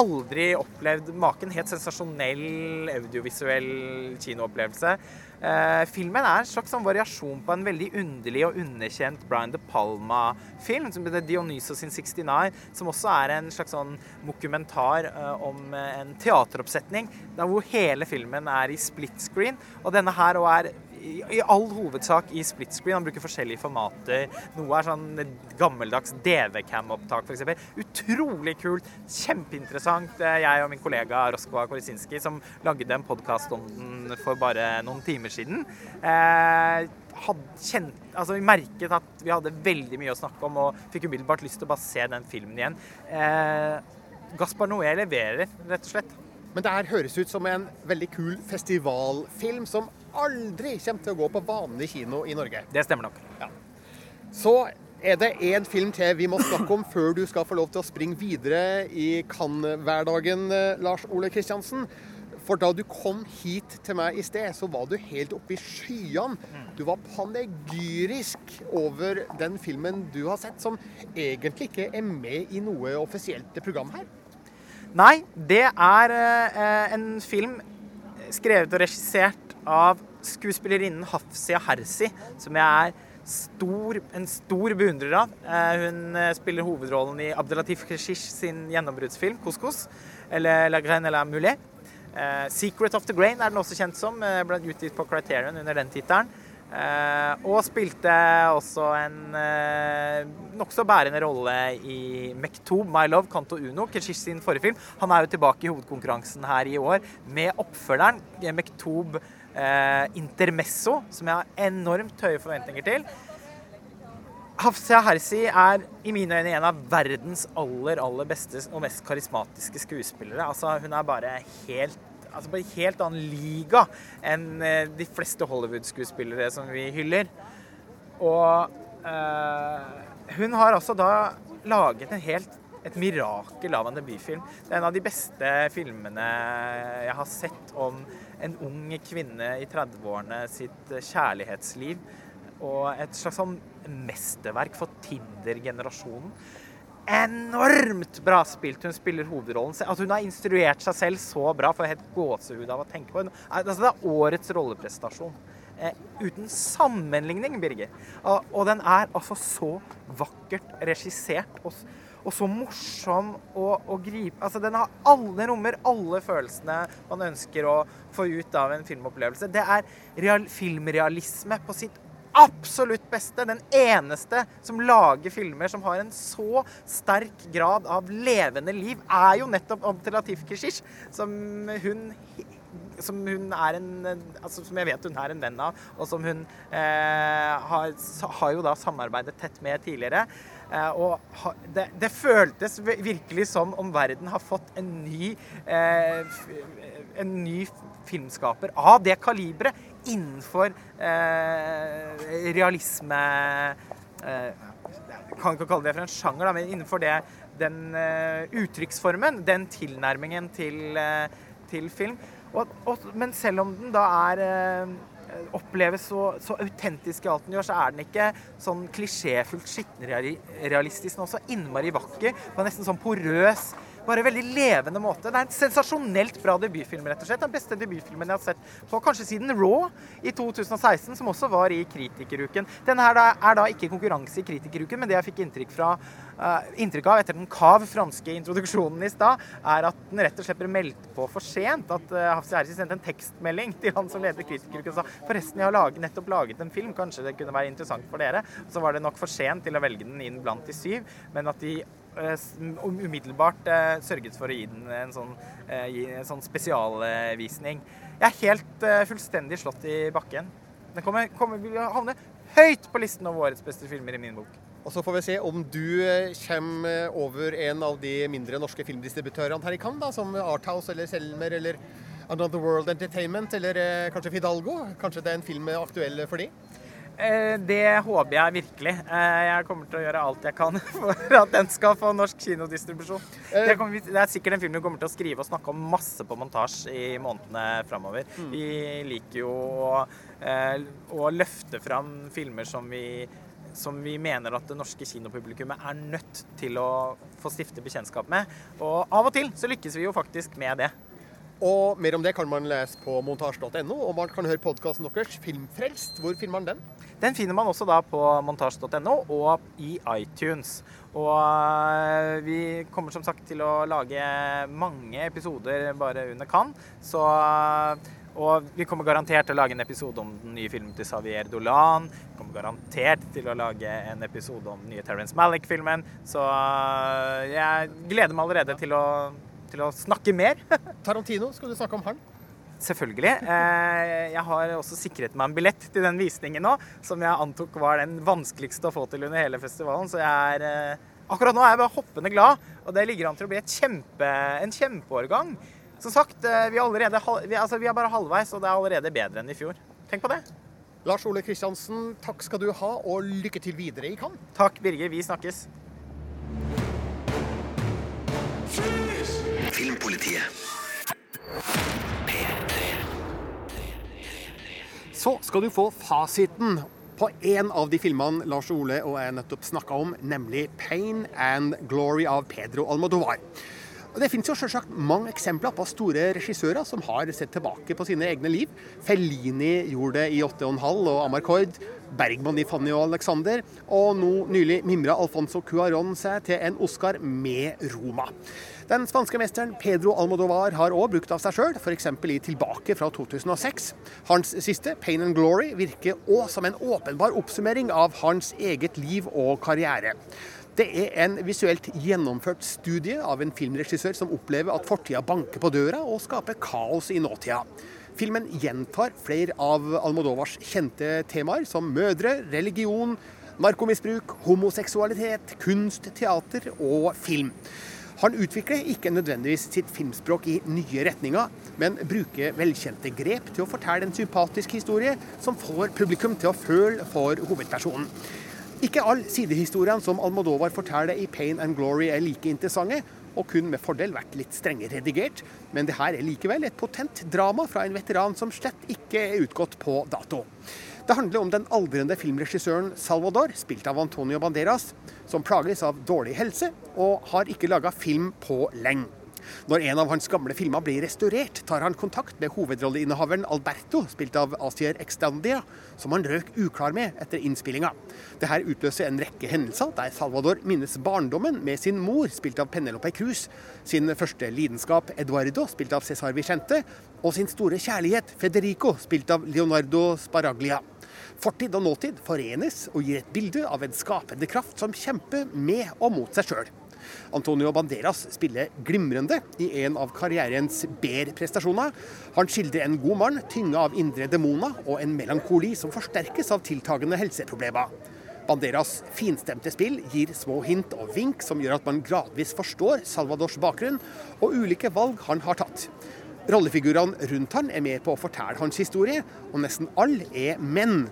Aldri opplevd maken. Helt sensasjonell audiovisuell kinoopplevelse. Eh, filmen er en slags sånn variasjon på en veldig underlig og underkjent Brian De Palma-film, som heter Dionysos in 69, som også er en slags sånn mokumentar eh, om en teateroppsetning, der hvor hele filmen er i split screen. Og denne her òg er i, all hovedsak i split screen. Han bruker forskjellige formater. Noe er sånn gammeldags DV-cam-opptak, f.eks. Utrolig kult. Kjempeinteressant. Jeg og min kollega Roskva Korisinski, som lagde en podkast om den for bare noen timer siden. Eh, kjent, altså vi merket at vi hadde veldig mye å snakke om, og fikk umiddelbart lyst til å bare se den filmen igjen. Eh, Gaspar Noé leverer, rett og slett. Men det her høres ut som en veldig kul festivalfilm som aldri kommer til å gå på vanlig kino i Norge. Det stemmer nok. Ja. Så er det én film til vi må snakke om før du skal få lov til å springe videre i Cannes-hverdagen, eh, Lars Ole Kristiansen. For da du kom hit til meg i sted, så var du helt oppe i skyene. Du var panegyrisk over den filmen du har sett, som egentlig ikke er med i noe offisielt program her. Nei, det er eh, en film skrevet og regissert av skuespillerinnen Hafsia Hersi, som jeg er stor, en stor beundrer av. Eh, hun eh, spiller hovedrollen i Abdelatif Keshish sin gjennombruddsfilm 'Couscous', eller 'La Graine la Mulet'. Uh, 'Secret of the Grain' er den også kjent som. Ble utgitt på Criterion under den tittelen. Og spilte også en uh, nokså bærende rolle i Mektoub, 'My Love', Kanto Uno, Keshish sin forrige film. Han er jo tilbake i hovedkonkurransen her i år med oppfølgeren Mektoub uh, Intermesso, som jeg har enormt høye forventninger til. Hafsia Hersi er i mine øyne en av verdens aller aller beste og mest karismatiske skuespillere. Altså, hun er bare helt altså på en helt annen liga enn eh, de fleste Hollywood-skuespillere som vi hyller. Og eh, hun har altså da laget en helt, et mirakel av en debutfilm. Det er en av de beste filmene jeg har sett om en ung kvinne i 30-årene sitt kjærlighetsliv. Og et slags sånn mesterverk for Tinder-generasjonen enormt bra spilt. Hun spiller hovedrollen. At hun har instruert seg selv så bra, får helt gåsehud av å tenke på. Altså, det er årets rolleprestasjon. Eh, uten sammenligning, Birger. Og, og, den er altså så vakkert regissert og, og så morsom å, og gripe Altså, den har alle rommer, alle følelsene man ønsker å få ut av en filmopplevelse. Det er real, filmrealisme på sitt absolutt beste, den eneste som lager filmer som har en så sterk grad av levende liv, er jo nettopp Abdelatif Keshish, som hun som hun er en altså som jeg vet hun er en venn av, og som hun eh, har, har, jo da samarbeidet tett med tidligere. Eh, og det, det, føltes virkelig som om verden har fått en ny eh, en ny filmskaper av det kaliberet innenfor eh, realisme eh, Jeg kan ikke kalle det for en sjanger, men innenfor det, den uttrykksformen, den tilnærmingen til, til film. Og, og, men selv om den da er oppleves så, så, autentisk i alt den gjør, så er den ikke sånn klisjéfullt skittenrealistisk, men også innmari vakker. Og nesten sånn porøs bare veldig levende måte. Det er en sensasjonelt bra debutfilm, rett og slett. Den beste debutfilmen jeg har sett på kanskje siden Raw i 2016, som også var i Kritikeruken. Denne her er da ikke konkurranse i Kritikeruken, men det jeg fikk inntrykk, fra, uh, inntrykk av etter den kav franske introduksjonen i stad, er at den rett og slett ble meldt på for sent. At uh, Hafsi Hersi sendte en tekstmelding til han som leder Kritikeruken og sa forresten, jeg har laget, nettopp laget en film, kanskje det kunne være interessant for dere. Så var det nok for sent til å velge den inn blant de syv, men at de umiddelbart eh, sørget for å gi den en sånn, eh, sånn spesialvisning. Jeg er helt fullstendig slått i bakken. Den kommer, kommer vil havne høyt på listen over årets beste filmer i min bok. Og Så får vi se om du kommer over en av de mindre norske filmdistributørene her i Cannes, da, som Arthouse eller Selmer eller Another World Entertainment eller kanskje Fidalgo. Kanskje det er en film aktuell for de? Eh, det håper jeg virkelig. Eh, jeg kommer til å gjøre alt jeg kan (laughs) for at den skal få norsk kinodistribusjon. Eh, det, kommer, det er sikkert en film vi kommer til å skrive og snakke om masse på montasje i månedene framover. Mm. Vi liker jo å, å løfte fram filmer som vi som vi mener at det norske kinopublikummet er nødt til å få stifte bekjentskap med. Og av og til så lykkes vi jo faktisk med det. Og mer om det kan man lese på montasj.no, og man kan høre podkasten deres Filmfrelst. Hvor finner man den? Den finner man også da på montasj.no og i iTunes. Og eh, vi kommer som sagt til å lage mange episoder bare under kan. Så og vi kommer garantert til å lage en episode om den nye filmen til Xavier Dolan. Vi kommer garantert til å lage en episode om den nye Terence Malick-filmen. Så eh, jeg gleder meg allerede til å til å snakke mer. (laughs) Tarantino, skal du snakke om han? selvfølgelig. Eh, jeg har også sikret meg en billett til den visningen nå, som jeg antok var den vanskeligste å få til under hele festivalen. Så jeg er eh, Akkurat nå er jeg bare hoppende glad, og det ligger an til å bli kjempe, en kjempeårgang. Som sagt, eh, vi er, allerede, vi, altså, vi er bare halvveis, og det er allerede bedre enn i fjor. Tenk på det. Lars Ole Kristiansen, takk skal du ha, og lykke til videre i Cannes. Takk, Birger. Vi snakkes. Filmpolitiet. Så skal du få fasiten på en av de filmene Lars Ole og jeg nettopp snakka om, nemlig 'Pain and Glory' av Pedro Almodovar. Og Det finnes jo selvsagt mange eksempler på store regissører som har sett tilbake på sine egne liv. Fellini gjorde det i 8,5 og Amarcord. Bergman i Fanny og Alexander. Og nå nylig mimra Alfonso Cuaron seg til en Oscar med Roma. Den spanske mesteren Pedro Almodovar har òg brukt av seg sjøl, f.eks. i 'Tilbake' fra 2006. Hans siste, 'Pain and Glory', virker òg som en åpenbar oppsummering av hans eget liv og karriere. Det er en visuelt gjennomført studie av en filmregissør som opplever at fortida banker på døra og skaper kaos i nåtida. Filmen gjentar flere av Almodovars kjente temaer, som mødre, religion, narkomisbruk, homoseksualitet, kunst, teater og film. Han utvikler ikke nødvendigvis sitt filmspråk i nye retninger, men bruker velkjente grep til å fortelle en sympatisk historie som får publikum til å føle for hovedpersonen. Ikke alle sidehistoriene som Almodovar forteller i 'Pain and Glory' er like interessante, og kun med fordel vært litt strengere redigert. Men det her er likevel et potent drama fra en veteran som slett ikke er utgått på dato. Det handler om den aldrende filmregissøren Salvador, spilt av Antonio Banderas, som plages av dårlig helse og har ikke laga film på lenge. Når en av hans gamle filmer blir restaurert, tar han kontakt med hovedrolleinnehaveren Alberto, spilt av Asier Extandia, som han røk uklar med etter innspillinga. Dette utløser en rekke hendelser der Salvador minnes barndommen med sin mor, spilt av Penelope Cruz, sin første lidenskap Eduardo, spilt av Cesar Vicente, og sin store kjærlighet Federico, spilt av Leonardo Sparaglia. Fortid og nåtid forenes og gir et bilde av en skapende kraft som kjemper med og mot seg sjøl. Antonio Banderas spiller glimrende i en av karrierens bedre prestasjoner. Han skildrer en god mann tynga av indre demoner og en melankoli som forsterkes av tiltagende helseproblemer. Banderas finstemte spill gir små hint og vink som gjør at man gradvis forstår Salvadors bakgrunn og ulike valg han har tatt. Rollefigurene rundt han er med på å fortelle hans historie, og nesten alle er menn.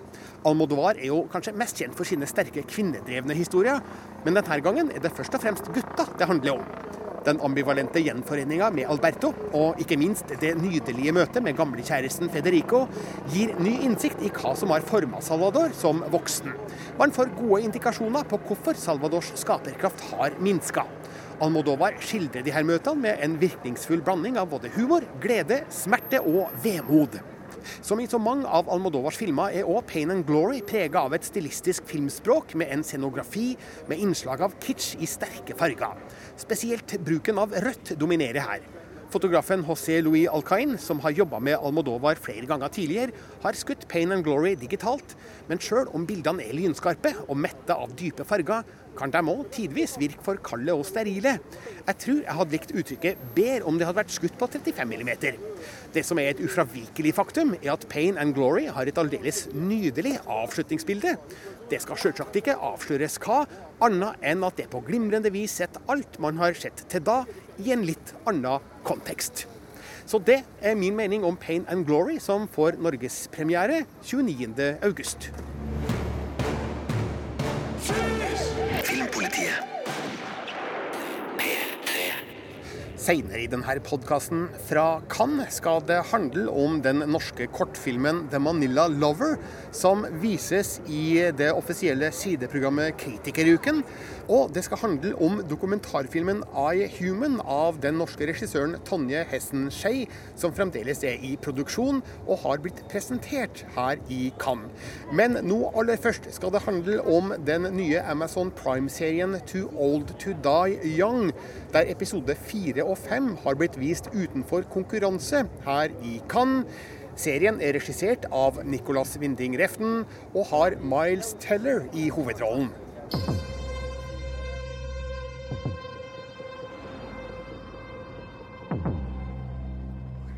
Almodovar er jo kanskje mest kjent for sine sterke kvinnedrevne historier, men denne gangen er det først og fremst gutta det handler om. Den ambivalente gjenforeninga med Alberto, og ikke minst det nydelige møtet med gamlekjæresten Federico, gir ny innsikt i hva som har forma Salvador som voksen. Man får gode indikasjoner på hvorfor Salvadors skaperkraft har minska. Almodovar skildrer de her møtene med en virkningsfull blanding av både humor, glede, smerte og vemod. Som i så mange av Almodovars filmer er òg 'Pain and Glory' prega av et stilistisk filmspråk med en scenografi med innslag av kitsch i sterke farger. Spesielt bruken av rødt dominerer her. Fotografen José Louis Alcain, som har jobba med Almodovar flere ganger tidligere, har skutt 'Pain and Glory' digitalt, men sjøl om bildene er lynskarpe og metta av dype farger, kan de òg tidvis virke for kalde og sterile. Jeg tror jeg hadde likt uttrykket bedre om det hadde vært skutt på 35 mm. Det som er et ufravikelig faktum, er at Pain and Glory har et aldeles nydelig avslutningsbilde. Det skal selvsagt ikke avsløres hva, annet enn at det på glimrende vis setter alt man har sett til da, i en litt annen kontekst. Så det er min mening om Pain and Glory, som får norgespremiere 29.8. Seinere i denne podkasten fra Cannes skal det handle om den norske kortfilmen 'The Manila Lover', som vises i det offisielle sideprogrammet Kritikeruken. Og det skal handle om dokumentarfilmen 'I Human' av den norske regissøren Tonje Hessen Schei, som fremdeles er i produksjon og har blitt presentert her i Cannes. Men nå aller først skal det handle om den nye Amazon Prime-serien 'Too Old To Die Young', der episode fire og fem har blitt vist utenfor konkurranse her i Cannes. Serien er regissert av Nicolas Winding Reften og har Miles Teller i hovedrollen.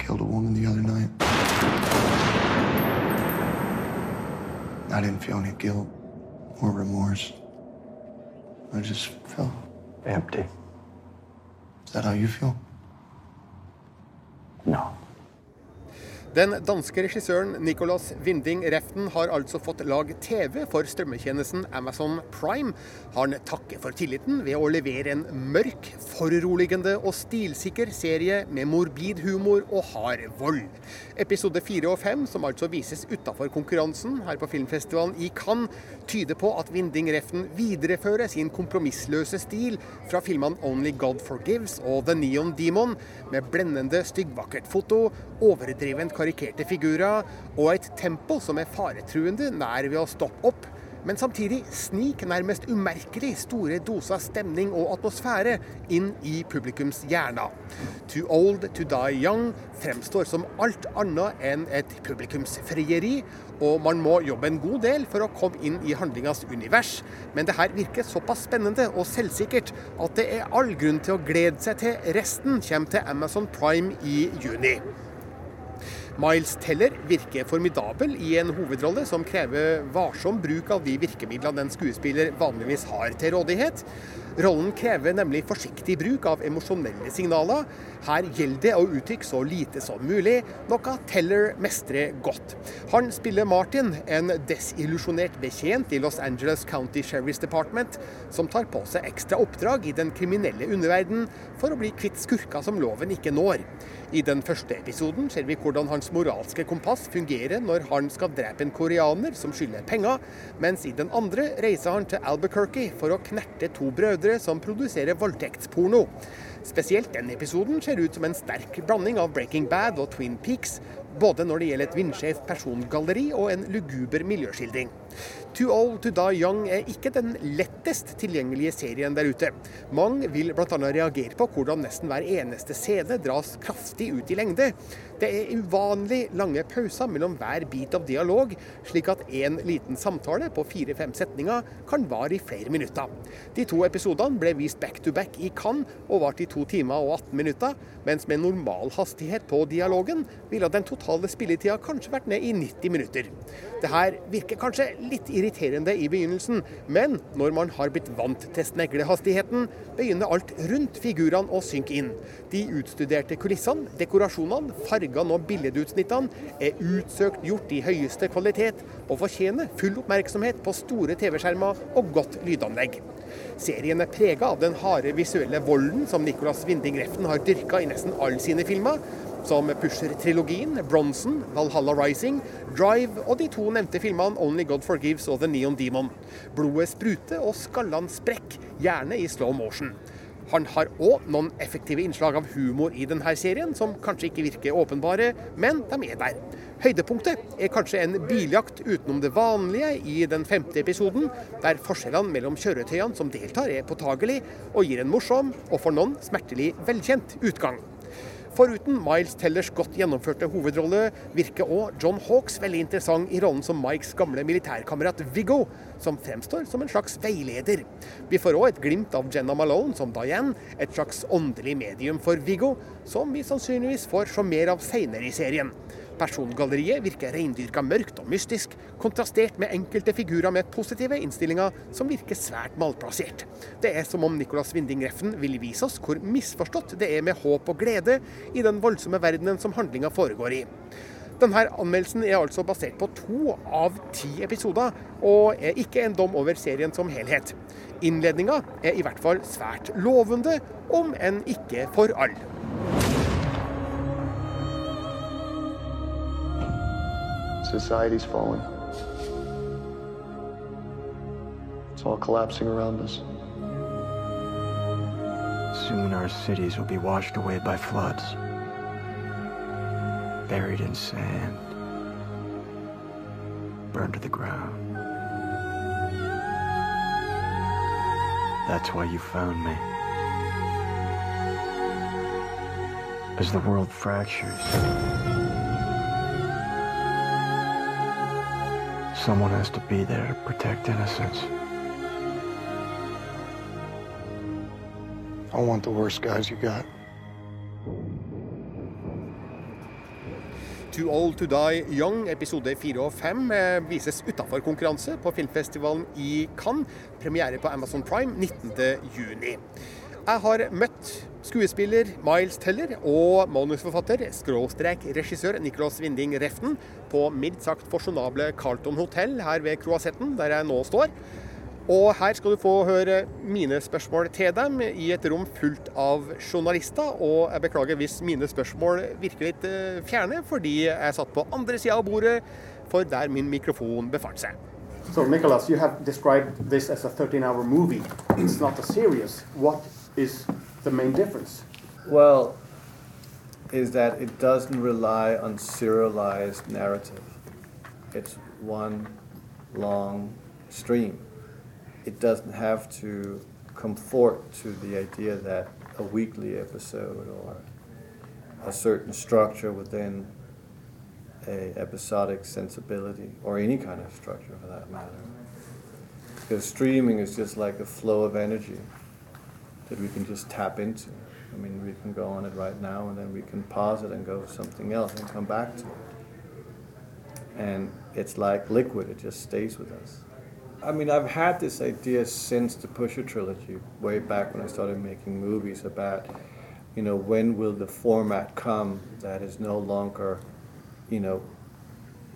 killed a woman the other night. I didn't feel any guilt or remorse. I just felt empty. Is that how you feel? No. Den danske regissøren Nicolas Winding Reften har altså fått lag TV for strømmetjenesten Amazon Prime. Han takker for tilliten ved å levere en mørk, foruroligende og stilsikker serie med morbid humor og hard vold. Episode fire og fem, som altså vises utafor konkurransen her på filmfestivalen i Cannes, tyder på at Winding Reften viderefører sin kompromissløse stil fra filmene Only God Forgives og The Neon Demon, med blendende styggvakkert foto, overdrevent karikerte figurer og et tempo som er faretruende nær ved å stoppe opp, men samtidig snik nærmest umerkelig store doser stemning og atmosfære inn i publikums hjerner. Too Old To Die Young fremstår som alt annet enn et publikumsfrieri, og man må jobbe en god del for å komme inn i handlingas univers, men det her virker såpass spennende og selvsikkert at det er all grunn til å glede seg til resten kommer til Amazon Prime i juni. Miles Teller virker formidabel i en hovedrolle som krever varsom bruk av de virkemidlene en skuespiller vanligvis har til rådighet. Rollen krever nemlig forsiktig bruk av emosjonelle signaler. Her gjelder det å uttrykke så lite som mulig, noe Teller mestrer godt. Han spiller Martin, en desillusjonert betjent i Los Angeles County Sheriff's Department, som tar på seg ekstra oppdrag i den kriminelle underverden for å bli kvitt skurker som loven ikke når. I den første episoden ser vi hvordan hans moralske kompass fungerer når han skal drepe en koreaner som skylder penger, mens i den andre reiser han til Albuquerque for å knerte to brødre som produserer voldtektsporno. Spesielt den episoden ser ut som en sterk blanding av Breaking Bad og Twin Peaks, både når det gjelder et vindskjevt persongalleri og en luguber miljøskildring. Too Old To Die Young er ikke den lettest tilgjengelige serien der ute. Mange vil bl.a. reagere på hvordan nesten hver eneste scene dras kraftig ut i lengde. Det er uvanlig lange pauser mellom hver bit av dialog, slik at en liten samtale på fire-fem setninger kan vare i flere minutter. De to episodene ble vist back to back i Cannes og varte i to timer og 18 minutter, mens med normal hastighet på dialogen ville den totale spilletida kanskje vært ned i 90 minutter. Det her virker kanskje litt irriterende i begynnelsen, men når man har blitt vant til sneglehastigheten, begynner alt rundt figurene å synke inn. De utstuderte kulissene, dekorasjonene, fargene og billedutsnittene er utsøkt gjort i høyeste kvalitet, og fortjener full oppmerksomhet på store TV-skjermer og godt lydanlegg. Serien er prega av den harde visuelle volden som Nicolas Winding Reften har dyrka i nesten alle sine filmer, som Pusher-trilogien, Bronson, Valhalla Rising, Drive og de to nevnte filmene Only God Forgives og The Neon Demon. Blodet spruter og skallene sprekker, gjerne i slow motion. Han har òg noen effektive innslag av humor i denne serien, som kanskje ikke virker åpenbare, men de er der. Høydepunktet er kanskje en biljakt utenom det vanlige i den femte episoden, der forskjellene mellom kjøretøyene som deltar er påtagelig, og gir en morsom, og for noen smertelig velkjent, utgang. Foruten Miles Tellers godt gjennomførte hovedrolle, virker òg John Hawkes veldig interessant i rollen som Mikes gamle militærkamerat Viggo, som fremstår som en slags veileder. Vi får òg et glimt av Jenna Malone som Diane, et slags åndelig medium for Viggo, som vi sannsynligvis får se mer av seinere i serien. Persongalleriet virker reindyrka mørkt og mystisk, kontrastert med enkelte figurer med positive innstillinger som virker svært malplassert. Det er som om Nicolas Winding Reffen vil vise oss hvor misforstått det er med håp og glede i den voldsomme verdenen som handlinga foregår i. Denne anmeldelsen er altså basert på to av ti episoder, og er ikke en dom over serien som helhet. Innledninga er i hvert fall svært lovende, om enn ikke for alle. Society's falling. It's all collapsing around us. Soon our cities will be washed away by floods, buried in sand, burned to the ground. That's why you found me. As the world fractures, someone has to be there to protect innocence. I want the worst guys you got. Too Old To Die Young, episode 4 og 5, eh, vises utafor konkurranse på filmfestivalen i Cannes. Premiere på Amazon Prime 19.6. Jeg har møtt skuespiller Miles Teller og manusforfatter, skråstrek regissør Nicolas Winding Reften på mildt sagt fasjonable Carlton hotell her ved Croisetten, der jeg nå står. Og her skal du få høre mine spørsmål til dem i et rom fullt av journalister. Og jeg beklager hvis mine spørsmål virker litt eh, fjerne, fordi jeg satt på andre sida av bordet for der min mikrofon befant seg. So, Nicholas, you have described this as a 13-hour movie. It's not a series. What is the main difference? Well, is that it doesn't rely on serialized narrative. It's one long stream. It doesn't have to conform to the idea that a weekly episode or a certain structure within a episodic sensibility or any kind of structure for that matter. Because streaming is just like a flow of energy that we can just tap into. I mean, we can go on it right now and then we can pause it and go to something else and come back to it. And it's like liquid, it just stays with us. I mean, I've had this idea since the Pusher trilogy, way back when I started making movies about, you know, when will the format come that is no longer, you know,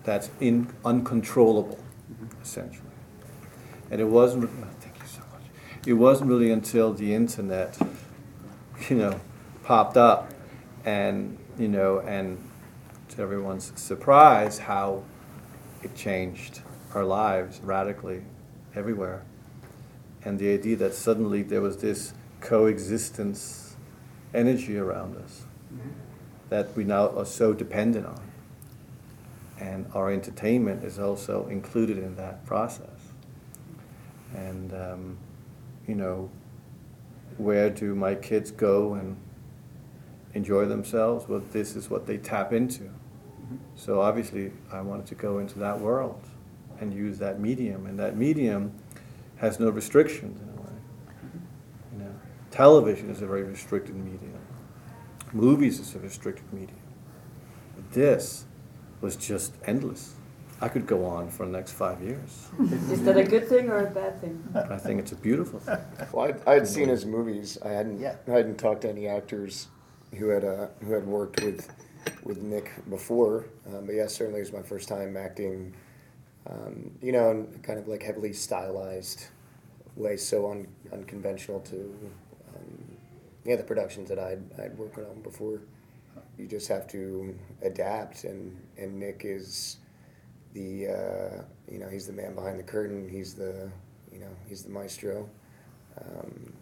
that's in, uncontrollable, mm-hmm. essentially. And it wasn't, it wasn't really until the internet, you know, popped up, and you know, and to everyone's surprise, how it changed our lives radically everywhere. And the idea that suddenly there was this coexistence energy around us mm-hmm. that we now are so dependent on. And our entertainment is also included in that process. And um, you know, where do my kids go and enjoy themselves? Well, this is what they tap into. Mm-hmm. So obviously, I wanted to go into that world and use that medium, and that medium has no restrictions in a way. Mm-hmm. You know, television is a very restricted medium. Movies is a restricted medium. But this was just endless. I could go on for the next five years. (laughs) Is that a good thing or a bad thing? I think it's a beautiful thing. Well, I, had seen his movies. I hadn't, yeah. I hadn't talked to any actors who had uh, who had worked with with Nick before. Um, but yeah, certainly it was my first time acting. Um, you know, in kind of like heavily stylized way, so un, unconventional to um, yeah the productions that I'd I'd worked on before. You just have to adapt, and and Nick is the uh, you know he's the man behind the curtain. He's the you know he's the maestro. Um,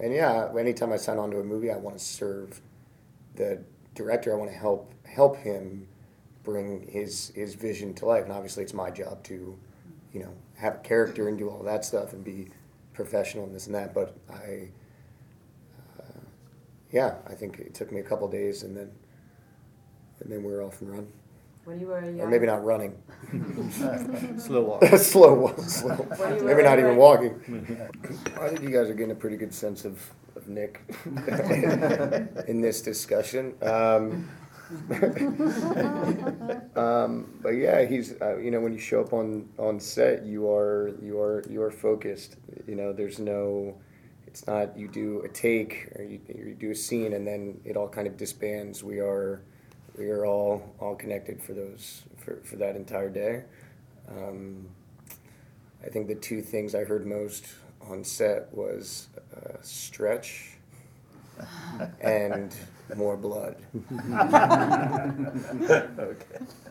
and yeah, anytime I sign on to a movie, I want to serve the director. I want to help help him bring his his vision to life. And obviously, it's my job to you know have a character and do all that stuff and be professional and this and that. But I. Uh, yeah, I think it took me a couple days, and then, and then we are off and running. When you were young. Or maybe not running. (laughs) slow walk. (laughs) slow walk. Slow. Maybe not even walking. (laughs) I think you guys are getting a pretty good sense of, of Nick in this discussion. Um, um, but yeah, he's uh, you know when you show up on, on set, you are you are you are focused. You know, there's no. It's not you do a take or you, you do a scene and then it all kind of disbands. We are we are all all connected for those for, for that entire day. Um, I think the two things I heard most on set was uh, stretch and more blood. okay.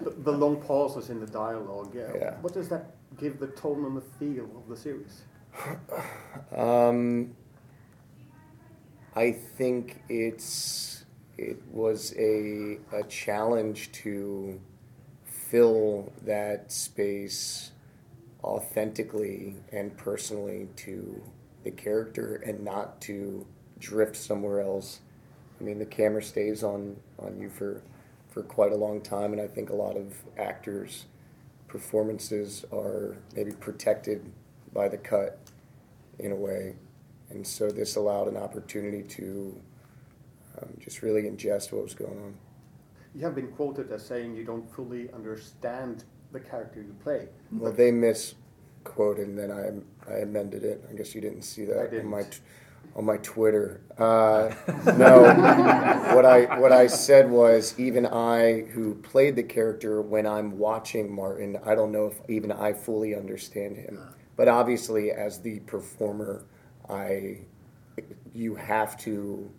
The, the, long pauses in the dialogue. Uh, yeah. What does that give the tone and the feel of the series? Um, I think it's it was a, a challenge to fill that space authentically and personally to the character and not to drift somewhere else. I mean, the camera stays on, on you for, for quite a long time, and I think a lot of actors' performances are maybe protected by the cut in a way. And so this allowed an opportunity to um, just really ingest what was going on. You have been quoted as saying you don't fully understand the character you play. Well, they misquoted, and then I I amended it. I guess you didn't see that didn't. on my t- on my Twitter. Uh, (laughs) no, what I what I said was even I, who played the character, when I'm watching Martin, I don't know if even I fully understand him. But obviously, as the performer, I you have to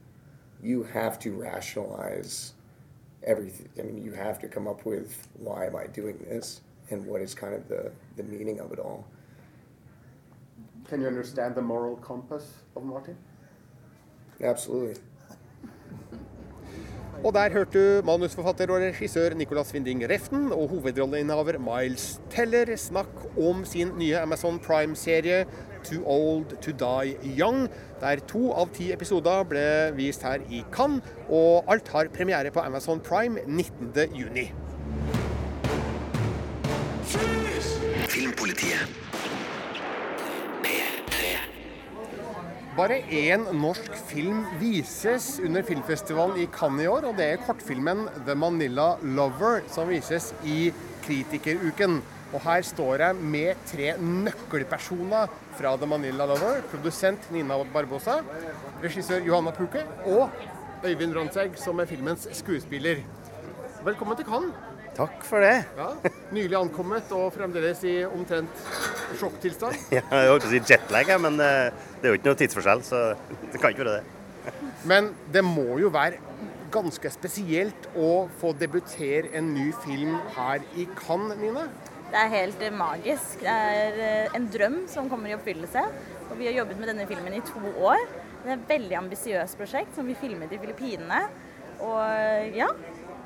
you have to rationalize everything. I mean, you have to come up with why am I doing this and what is kind of the, the meaning of it all. Can you understand the moral compass of Martin? Absolutely. (laughs) Og der hørte du manusforfatter og regissør Nicolas Winding Reften og hovedrolleinnehaver Miles Teller snakke om sin nye Amazon Prime-serie Too Old To Die Young, der to av ti episoder ble vist her i Cannes, og alt har premiere på Amazon Prime 19.6. Filmpolitiet. Bare én norsk film vises under filmfestivalen i Cannes i år, og det er kortfilmen 'The Manila Lover', som vises i Kritikeruken. Og her står jeg med tre nøkkelpersoner fra The Manila Lover. Produsent Nina Barbosa, regissør Johanna Puke og Øyvind Ronsegg, som er filmens skuespiller. Velkommen til Cannes. Takk for det. Ja, nylig ankommet og fremdeles i omtrent sjokktilstand. (laughs) Ja, jeg holdt på å si jetlag, men eh, det er jo ikke noe tidsforskjell, så det kan ikke være det. Men det må jo være ganske spesielt å få debutere en ny film her i Cannes, Nina? Det er helt eh, magisk. Det er eh, en drøm som kommer i oppfyllelse. Og vi har jobbet med denne filmen i to år. Det er et veldig ambisiøst prosjekt som vi filmet i Filippinene. Og eh, ja,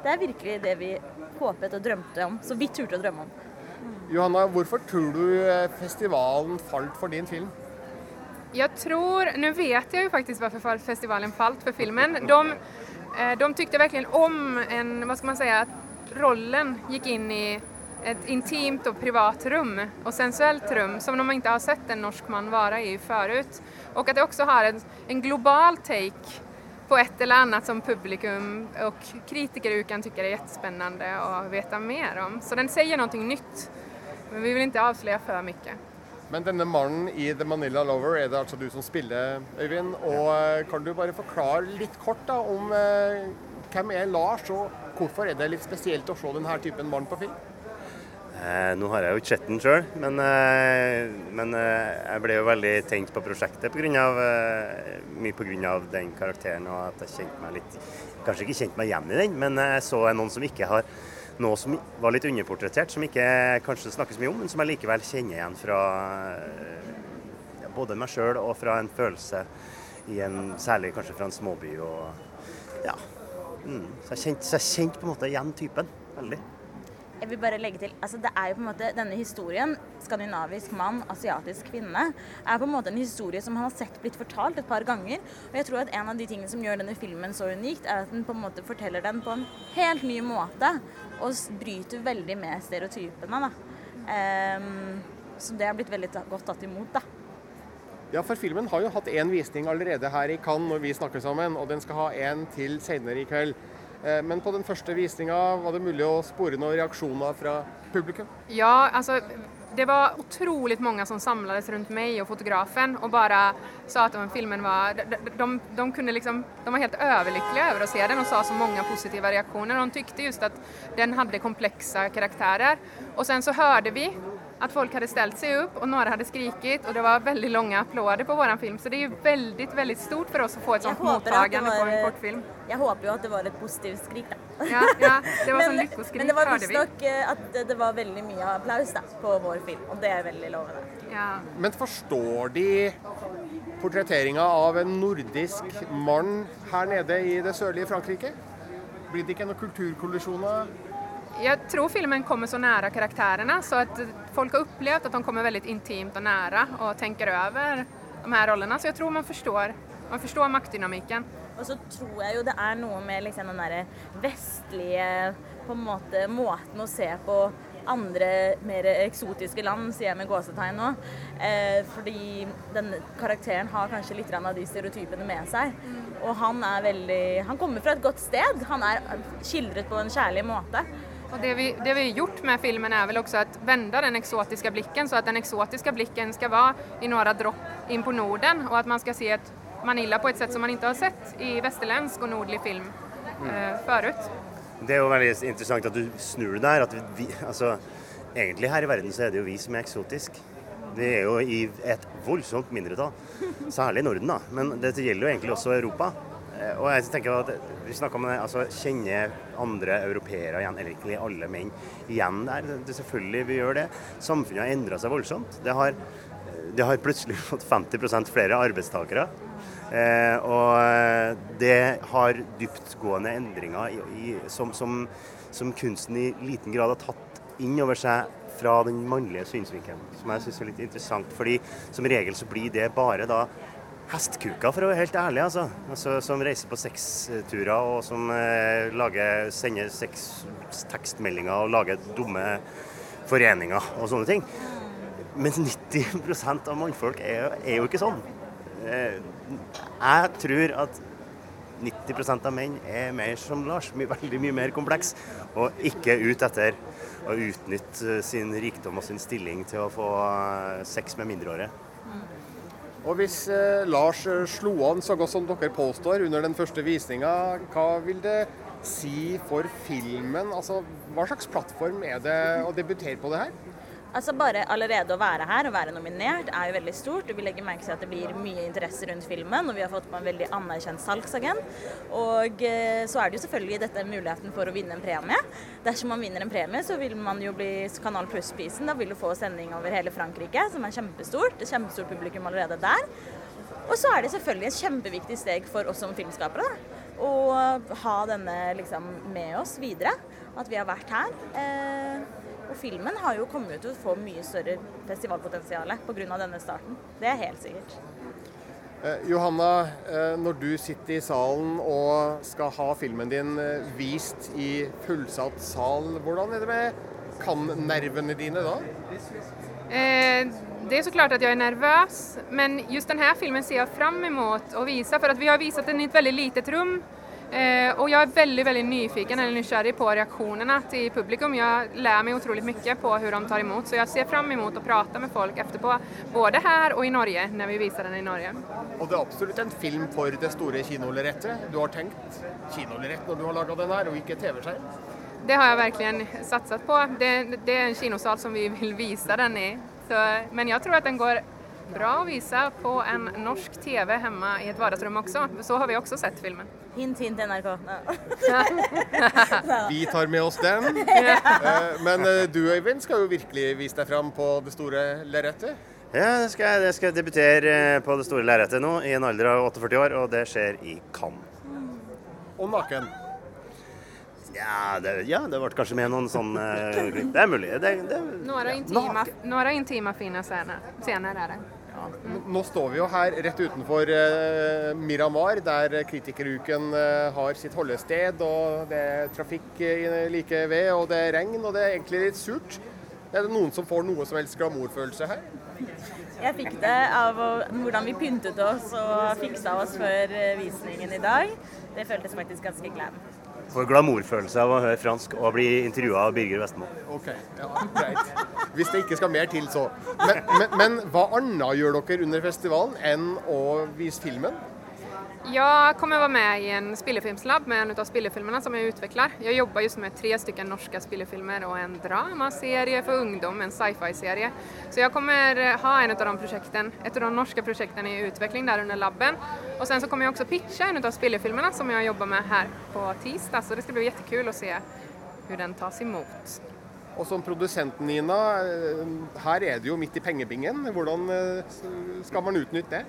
det er virkelig det vi håpet og drømte om. Så vi turte å drømme om. Johanna, hvorfor tror du festivalen falt for din film? Jag tror, nu vet jag ju faktiskt varför festivalen falt för filmen. De, eh, de tyckte verkligen om en, vad ska man säga, at rollen gick in i ett intimt och privat rum och sensuellt rum som de inte har sett en norsk man vara i förut. Och att det också har en, en global take på ett eller annat som publikum och uken tycker är jättespännande att veta mer om. Så den säger någonting nytt. Men vi vill inte avslöja för mycket. Men denne mannen i The Manila Lover er det altså du som spiller, Øyvind. Og eh, kan du bare forklare litt kort da om eh, hvem er Lars, og hvorfor er det litt spesielt å se denne typen mann på film? Eh, nå har jeg jo ikke sett den sjøl, men, eh, men eh, jeg ble jo veldig tent på prosjektet på grunn av, eh, mye pga. den karakteren og at jeg kjente meg litt Kanskje ikke kjente meg igjen i den, men jeg så noen som ikke har noe som var litt underportrettert, som ikke kanskje snakkes mye om, men som jeg likevel kjenner igjen fra eh, både meg sjøl og fra en følelse i en, særlig kanskje fra en småby. og ja. Mm. Så jeg kjente, så jeg kjente på en måte igjen typen. Veldig. Jeg vil bare legge til, altså det er jo på en måte Denne historien, skandinavisk mann, asiatisk kvinne, er på en måte en historie som han har sett blitt fortalt et par ganger. Og jeg tror at en av de tingene som gjør denne filmen så unikt, er at den på en måte forteller den på en helt ny måte. Og bryter veldig med stereotypene. da. Um, så det har blitt veldig godt tatt imot, da. Ja, for filmen har jo hatt én visning allerede her i Cannes når vi snakker sammen, og den skal ha en til senere i kveld. Eh, Men på den første visninga var det mulig å spore noen reaksjoner fra publikum? Ja, altså det var utrolig mange som samlades rundt meg og fotografen og bare sa at filmen var, de, de, de, kunne liksom, de var helt overlykkelige over å se den og sa så mange positive reaksjoner. De syntes just at den hadde komplekse karakterer. Og sen så hørte vi att folk hade ställt sig upp och några hade skrikit och det var väldigt långa applåder på vår film. Så det är ju väldigt, väldigt stort för oss att få ett sånt mottagende var, på en kortfilm. jeg håper jo at det var et positivt skrik, da. Ja, ja, det var (laughs) sånn men, lyckoskrik, men det var hørte vi. visstnok eh, at det- det var veldig mye applaus da, på vår film, og det er veldig lovende. Ja. Men forstår de portretteringa av en nordisk mann her nede i det sørlige Frankrike? Blir det ikke noen kulturkollisjoner? Jag tror filmen kommer så nära karaktärerna så att folk har upplevt att de kommer väldigt intimt och nära och tänker över de här rollerna. Så jag tror man förstår, man förstår maktdynamiken. Og så tror jeg jo det er noe med liksom den derre vestlige på en måte måten å se på andre mer eksotiske land, sier jeg med gåsetegn nå. Eh, fordi denne karakteren har kanskje litt av de stereotypene med seg. Og han er veldig Han kommer fra et godt sted. Han er skildret på en kjærlig måte. Och det, vi, det vi har gjort med filmen är väl också att vända den exotiska blicken så att den exotiska blicken ska vara i några dropp in på Norden och att man ska se ett Manila på ett sätt som man inte har sett i västerländsk och nordlig film eh, förut. Det er jo veldig interessant at du snur det der. At vi, altså, egentlig her i verden så er det jo vi som er eksotiske. Vi er jo i et voldsomt mindretall, særlig i Norden, da. Men dette gjelder jo egentlig også Europa. Eh, Og jeg tenker at Vi snakker om det, altså kjenne andre europeere igjen, eller egentlig alle menn igjen der. Det, selvfølgelig vi gjør det. Samfunnet har endra seg voldsomt. Det har, det har plutselig (laughs) fått 50% flere arbeidstakere. Eh, og det har dyptgående endringer i, i, som, som, som kunsten i liten grad har tatt inn over seg fra den mannlige synsvinkelen, som jeg syns er litt interessant. fordi som regel så blir det bare da hestkuker, for å være helt ærlig. Altså. altså som reiser på sexturer og som eh, lager, sender seks tekstmeldinger og lager dumme foreninger og sånne ting. Men 90% av mannfolk er, er jo ikke sånn. Eh, jeg tror at 90% av menn er mer som Lars, veldig mye mer kompleks. Og ikke ut etter å utnytte sin rikdom og sin stilling til å få eh, sex med mindreårige. Og hvis eh, Lars eh, slo an så godt som dere påstår under den første visninga, hva vil det si for filmen? Altså, hva slags plattform er det å debutere på det her? Altså Bare allerede å være her og være nominert er jo veldig stort. og Vi legger merke til at det blir mye interesse rundt filmen, og vi har fått på en veldig anerkjent salgsagent. Og eh, så er det jo selvfølgelig dette muligheten for å vinne en premie. Dersom man vinner en premie, så vil man jo bli Kanal Pluss-prisen. Da vil du få sending over hele Frankrike, som er kjempestort. Et kjempestort publikum allerede der. Og så er det selvfølgelig et kjempeviktig steg for oss som filmskapere. da, Å ha denne liksom med oss videre. At vi har vært her. Eh, og filmen har jo kommet til å få mye større festivalpotensial pga. denne starten. Det er helt sikkert. Eh, Johanna, eh, når du sitter i salen og skal ha filmen din eh, vist i fullsatt sal, hvordan er det med kan-nervene dine da? Eh, det så klart at jeg er nervøs, men just denne filmen ser jeg fram imot å vise. For att vi har vist den i et veldig litet rum eh, och jag är väldigt, väldigt nyfiken eller nysgjerrig på reaksjonene til publikum. Jeg lærer meg utrolig mye på hvordan de tar imot. så jeg ser fram imot å prate med folk etterpå, både her og i Norge når vi viser den i Norge. Og det er absolutt en film for det store kinolerretet. Du har tenkt kinolerrett når du har laga den her, og ikke TV-skjerm. Det har jeg virkelig satset på. Det, det er en kinosal som vi vil vise den i. Så, men jeg tror at den går bra att visa på en norsk TV hemma i ett vardagsrum också. Så har vi också sett filmen. Hint, hint, NRK. (laughs) Vi tar med oss den. Eh, Men eh, du Øyvind skal jo virkelig vise deg fram på det store lerretet. Ja, det skal, jeg- det skal debutere eh, på det store lerretet nå, i en alder av 48 år, og det skjer i Cannes. Og naken. Ja, det, ja, det ble kanskje med noen sånne eh. Det er mulig. Det, det, Några intima, några intima fina scener, scener er det. Nå står vi jo her rett utenfor eh, Miramar, der Kritikeruken eh, har sitt holdested. og Det er trafikk eh, like ved, og det er regn, og det er egentlig litt surt. Er det noen som får noe som helst glamourfølelse her? Jeg fikk det av hvordan vi pyntet oss og fiksa oss før eh, visningen i dag. Det føltes faktisk ganske glam. Får glamourfølelse av å høre fransk og bli intervjua av Birger Vestmo. OK, ja, greit. Hvis det ikke skal mer til, så. Men, men, men hva annet gjør dere under festivalen enn å vise filmen? Jag kommer vara med i en spillefilmslabb med en av spillefilmerna som jag utvecklar. Jag jobbar just med tre stycken norska spillefilmer och en dramaserie för ungdom, en sci-fi-serie. Så jag kommer eh, ha en av de projekten, ett av de norska projekten i utveckling där under labben. Och sen så kommer jag också pitcha en av spillefilmerna som jag jobbar med här på tisdag. Så det ska bli jättekul att se hur den tas emot. Og som produsent, Nina, eh, her er det jo midt i pengebingen. Hvordan eh, skal man utnytte det?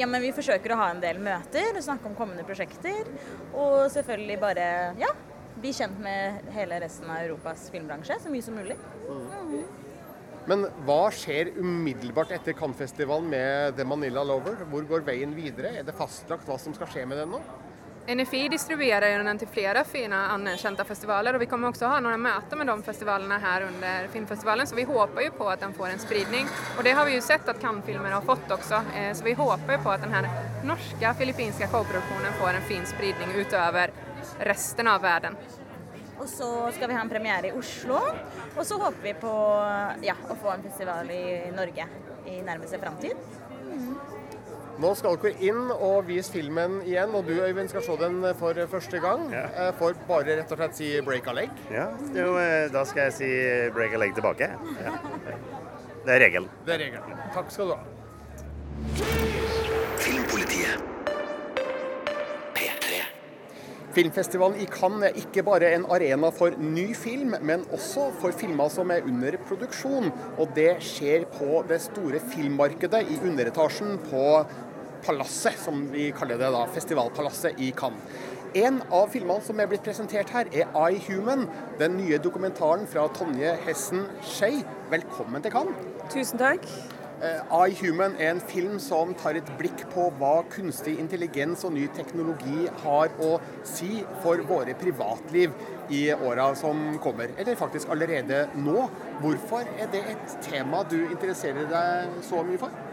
Ja, men Vi forsøker å ha en del møter, snakke om kommende prosjekter. Og selvfølgelig bare ja, bli kjent med hele resten av Europas filmbransje så mye som mulig. Men hva skjer umiddelbart etter Cannes-festivalen med The Manila Lover? Hvor går veien videre? Er det fastlagt hva som skal skje med den nå? NFI distribuerar ju den till flera fina anerkända festivaler och vi kommer också ha några möten med de festivalerna här under filmfestivalen så vi hoppas ju på att den får en spridning. Och det har vi ju sett att Cannes-filmer har fått också eh, så vi hoppas ju på att den här norska filippinska co-produktionen får en fin spridning utöver resten av världen. Og så skal vi ha en premiere i Oslo. Og så håper vi på ja, å få en festival i Norge i nærmeste framtid. Nå skal dere inn og vise filmen igjen, og du Øyvind skal se den for første gang. Ja. Eh, For bare rett og slett si 'break a leg'. Ja, jo, eh, da skal jeg si break a leg tilbake. Ja. Det er regelen. Det er regelen. Takk skal du ha. Filmpolitiet. P3. Filmfestivalen i Cannes er ikke bare en arena for ny film, men også for filmer som er under produksjon. Og det skjer på det store filmmarkedet i underetasjen på Palasset, som vi kaller det da, Festivalpalasset i Cannes. En av filmene som er blitt presentert her, er I Human, den nye dokumentaren fra Tonje Hessen Skei. Velkommen til Cannes. Tusen takk. Eh, I Human er en film som tar et blikk på hva kunstig intelligens og ny teknologi har å si for våre privatliv i åra som kommer, eller faktisk allerede nå. Hvorfor er det et tema du interesserer deg så mye for?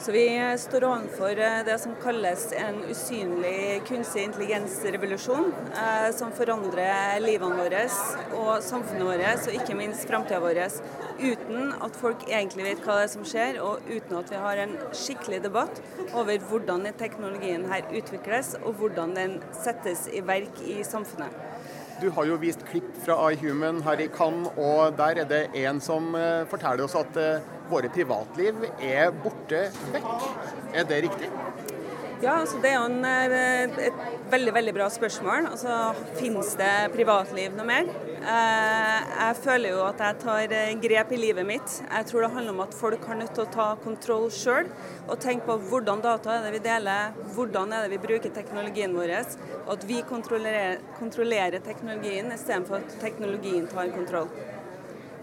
Så vi står overfor eh, det som kalles en usynlig kunstig intelligensrevolusjon, eh, som forandrer livene våre og samfunnet vårt, og ikke minst framtida vår, uten at folk egentlig vet hva det er som skjer, og uten at vi har en skikkelig debatt over hvordan teknologien her utvikles, og hvordan den settes i verk i samfunnet. Du har jo vist klipp fra iHuman her i Cannes, og der er det en som eh, forteller oss at eh, våre privatliv er borte vekk. Er det riktig? Ja, altså det er jo en, eh, et veldig veldig bra spørsmål. Altså, Finnes det privatliv noe mer? Eh, jeg føler jo at jeg tar grep i livet mitt. Jeg tror det handler om at folk har nødt til å ta kontroll sjøl. Og tenke på hvordan data er det vi deler, hvordan er det vi bruker teknologien vår. Og at vi kontrollerer, kontrollerer teknologien istedenfor at teknologien tar kontroll.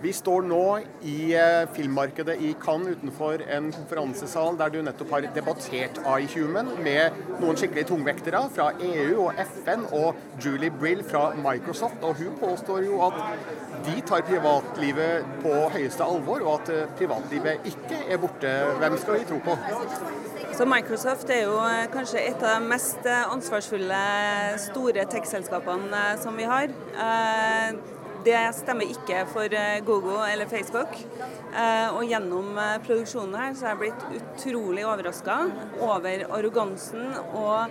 Vi står nå i eh, filmmarkedet i Cannes utenfor en konferansesal der du nettopp har debattert iHuman med noen skikkelig tungvektere fra EU og FN og Julie Brill fra Microsoft. Og hun påstår jo at de tar privatlivet på høyeste alvor, og at eh, privatlivet ikke er borte. Hvem skal vi tro på? Så Microsoft er jo eh, kanskje et av de mest ansvarsfulle store tech-selskapene som vi har. Eh, Det stemmer ikke for Gogo Google eller Facebook. Eh, Og gjennom eh, produksjonen her så er jeg blitt utrolig overraska over arrogansen og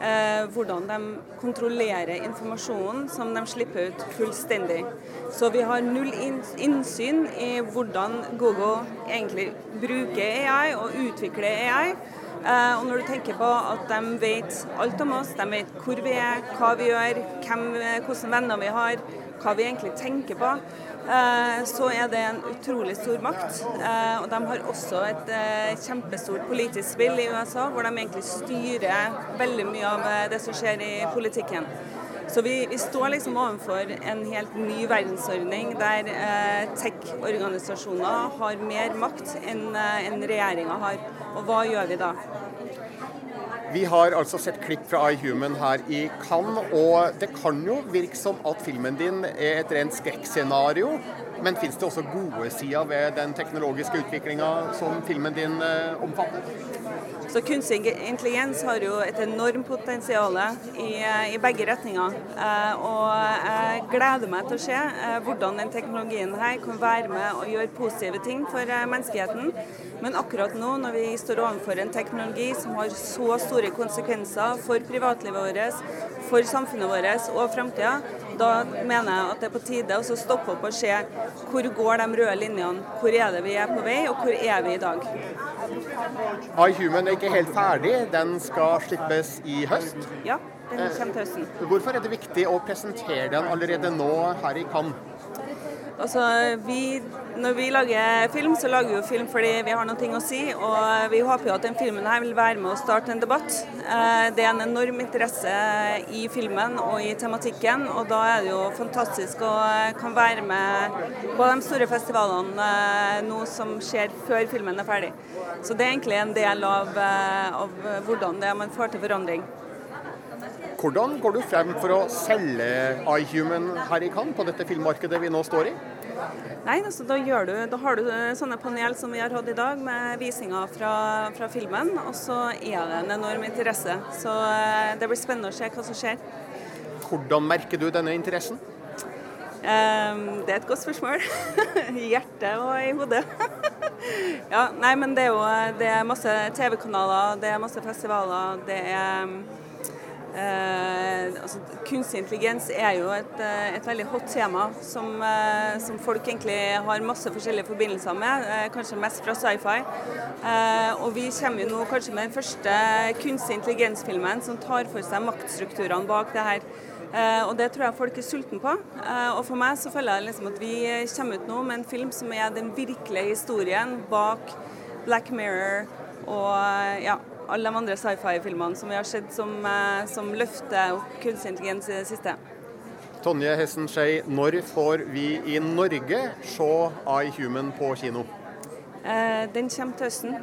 eh, hvordan de kontrollerer informasjonen som de slipper ut fullstendig. Så vi har null innsyn i hvordan Google egentlig bruker AI og utvikler AI. Eh, og når du tenker på at de vet alt om oss, de vet hvor vi er, hva vi gjør, hvem, hvilke venner vi har, hva vi egentlig tenker på, eh, så er det en utrolig stor makt. Eh, og de har også et eh, kjempestort politisk spill i USA, hvor de egentlig styrer veldig mye av det som skjer i politikken. Så vi, vi står liksom overfor en helt ny verdensordning der tech-organisasjoner har mer makt enn en regjeringa har. Og hva gjør vi da? Vi har altså sett klipp fra iHuman her i Cannes, og det kan jo virke som at filmen din er et rent skrekkscenario. Men fins det også gode sider ved den teknologiske utviklinga som filmen din eh, omfatter? Så kunstig intelligens har jo et enormt potensial i, i begge retninger. Eh, og jeg gleder meg til å se eh, hvordan den teknologien her kan være med og gjøre positive ting for eh, menneskeheten. Men akkurat nå, når vi står overfor en teknologi som har så store konsekvenser for privatlivet vårt, for samfunnet vårt og framtida, da mener jeg at det er på tide å stoppe opp og se hvor går de røde linjene. Hvor er det vi er på vei, og hvor er vi i dag? iHuman er ikke helt ferdig, den skal slippes i høst. Ja, den kommer til høsten. Hvorfor er det viktig å presentere den allerede nå her i Cannes? Altså, vi, når vi lager film, så lager vi jo film fordi vi har noe å si. Og vi håper jo at den filmen her vil være med å starte en debatt. Eh, Det er en enorm interesse i filmen og i tematikken, og da er det jo fantastisk å eh, kan være med på de store festivalene eh, nå som skjer før filmen er ferdig. Så det er egentlig en del av, av hvordan det er man får til forandring. Hvordan går du frem for å selge iHuman her i Cannes, på dette filmmarkedet vi nå står i? Nei, altså, da, du, da har du sånne panel som vi har hatt i dag, med visinger fra, fra filmen. Og så er det en enorm interesse. Så eh, det blir spennende å se hva som skjer. Hvordan merker du denne interessen? Um, det er et godt spørsmål. (laughs) I hjertet og i hodet. (laughs) ja, nei, men det er jo det er masse TV-kanaler, det er masse festivaler, det er uh, altså, Kunstig intelligens er jo et, et veldig hot tema som, eh, som, folk egentlig har masse forskjellige forbindelser med, eh, kanskje mest fra sci-fi. og vi kommer jo nå kanskje med den første kunstig intelligens-filmen som tar for seg maktstrukturene bak det her. Uh, og det tror jeg folk er sultne på. Og for meg så føler jeg liksom at vi kommer ut nå med en film som er den virkelige historien bak Black Mirror og ja, alle de andre sci-fi-filmene som vi har sett som, som løfter kunstig intelligens i det siste. Tonje Hessen Skei, når får vi i Norge se iHuman på kino? den kommer til høsten.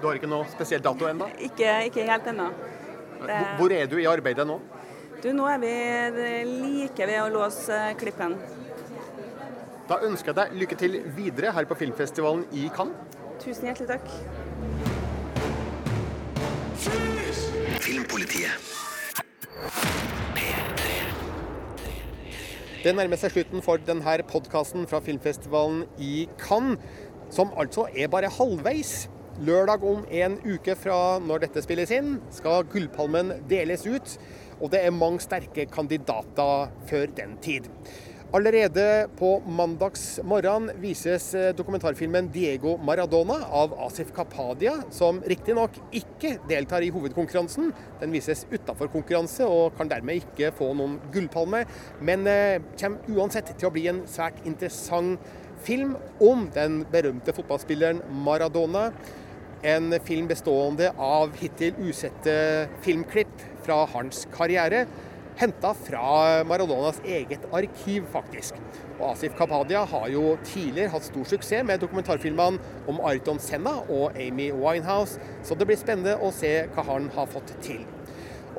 Du har ikke noe spesiell dato ennå? Ikke, ikke helt ennå. Hvor er du i arbeidet nå? Du, nå er vi like ved å låse klippen. Da ønsker jeg deg lykke til videre her på filmfestivalen i Cannes. Tusen hjertelig takk. Filmpolitiet. Det nærmer seg slutten for denne podkasten fra filmfestivalen i Cannes, som altså er bare halvveis. Lørdag om en uke fra når dette spilles inn, skal Gullpalmen deles ut. Og det er mange sterke kandidater før den tid. Allerede på mandags morgen vises eh, dokumentarfilmen 'Diego Maradona' av Asif Kapadia, som riktignok ikke deltar i hovedkonkurransen. Den vises utafor konkurranse og kan dermed ikke få noen gullpalme, men eh, kommer uansett til å bli en svært interessant film om den berømte fotballspilleren Maradona. En film bestående av hittil usette filmklipp fra hans karriere. Henta fra Maradonas eget arkiv, faktisk. Og Asif Kapadia har jo tidligere hatt stor suksess med dokumentarfilmene om Ayrton Senna og Amy Winehouse, så det blir spennende å se hva han har fått til.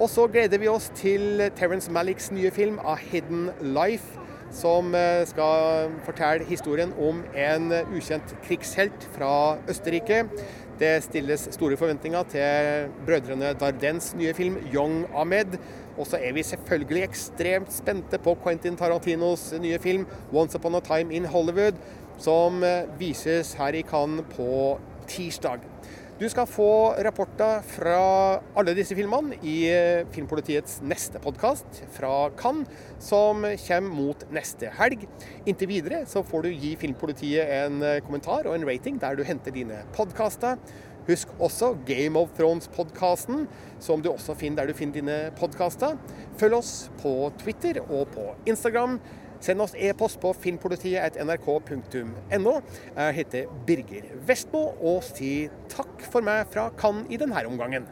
Og så gleder vi oss til Terence Malicks nye film 'A Hidden Life', som eh, skal fortelle historien om en ukjent krigshelt fra Østerrike. Det stilles store forventninger til brødrene Dardens nye film 'Young Ahmed'. Og så er vi selvfølgelig ekstremt spente på Quentin Tarantinos nye film 'Once Upon a Time in Hollywood', som eh, vises her i Cannes på tirsdag. Du skal få rapporter fra alle disse filmene i eh, Filmpolitiets neste podkast fra Cannes, som kommer mot neste helg. Inntil videre så får du gi Filmpolitiet en eh, kommentar og en rating der du henter dine podkaster. Husk også Game of Thrones-podkasten, som du også finner der du finner dine podkaster. Følg oss på Twitter og på Instagram. Send oss e-post på filmpolitiet.nrk.no. Jeg heter Birger Vestmo og sier takk for meg fra Cannes i denne omgangen.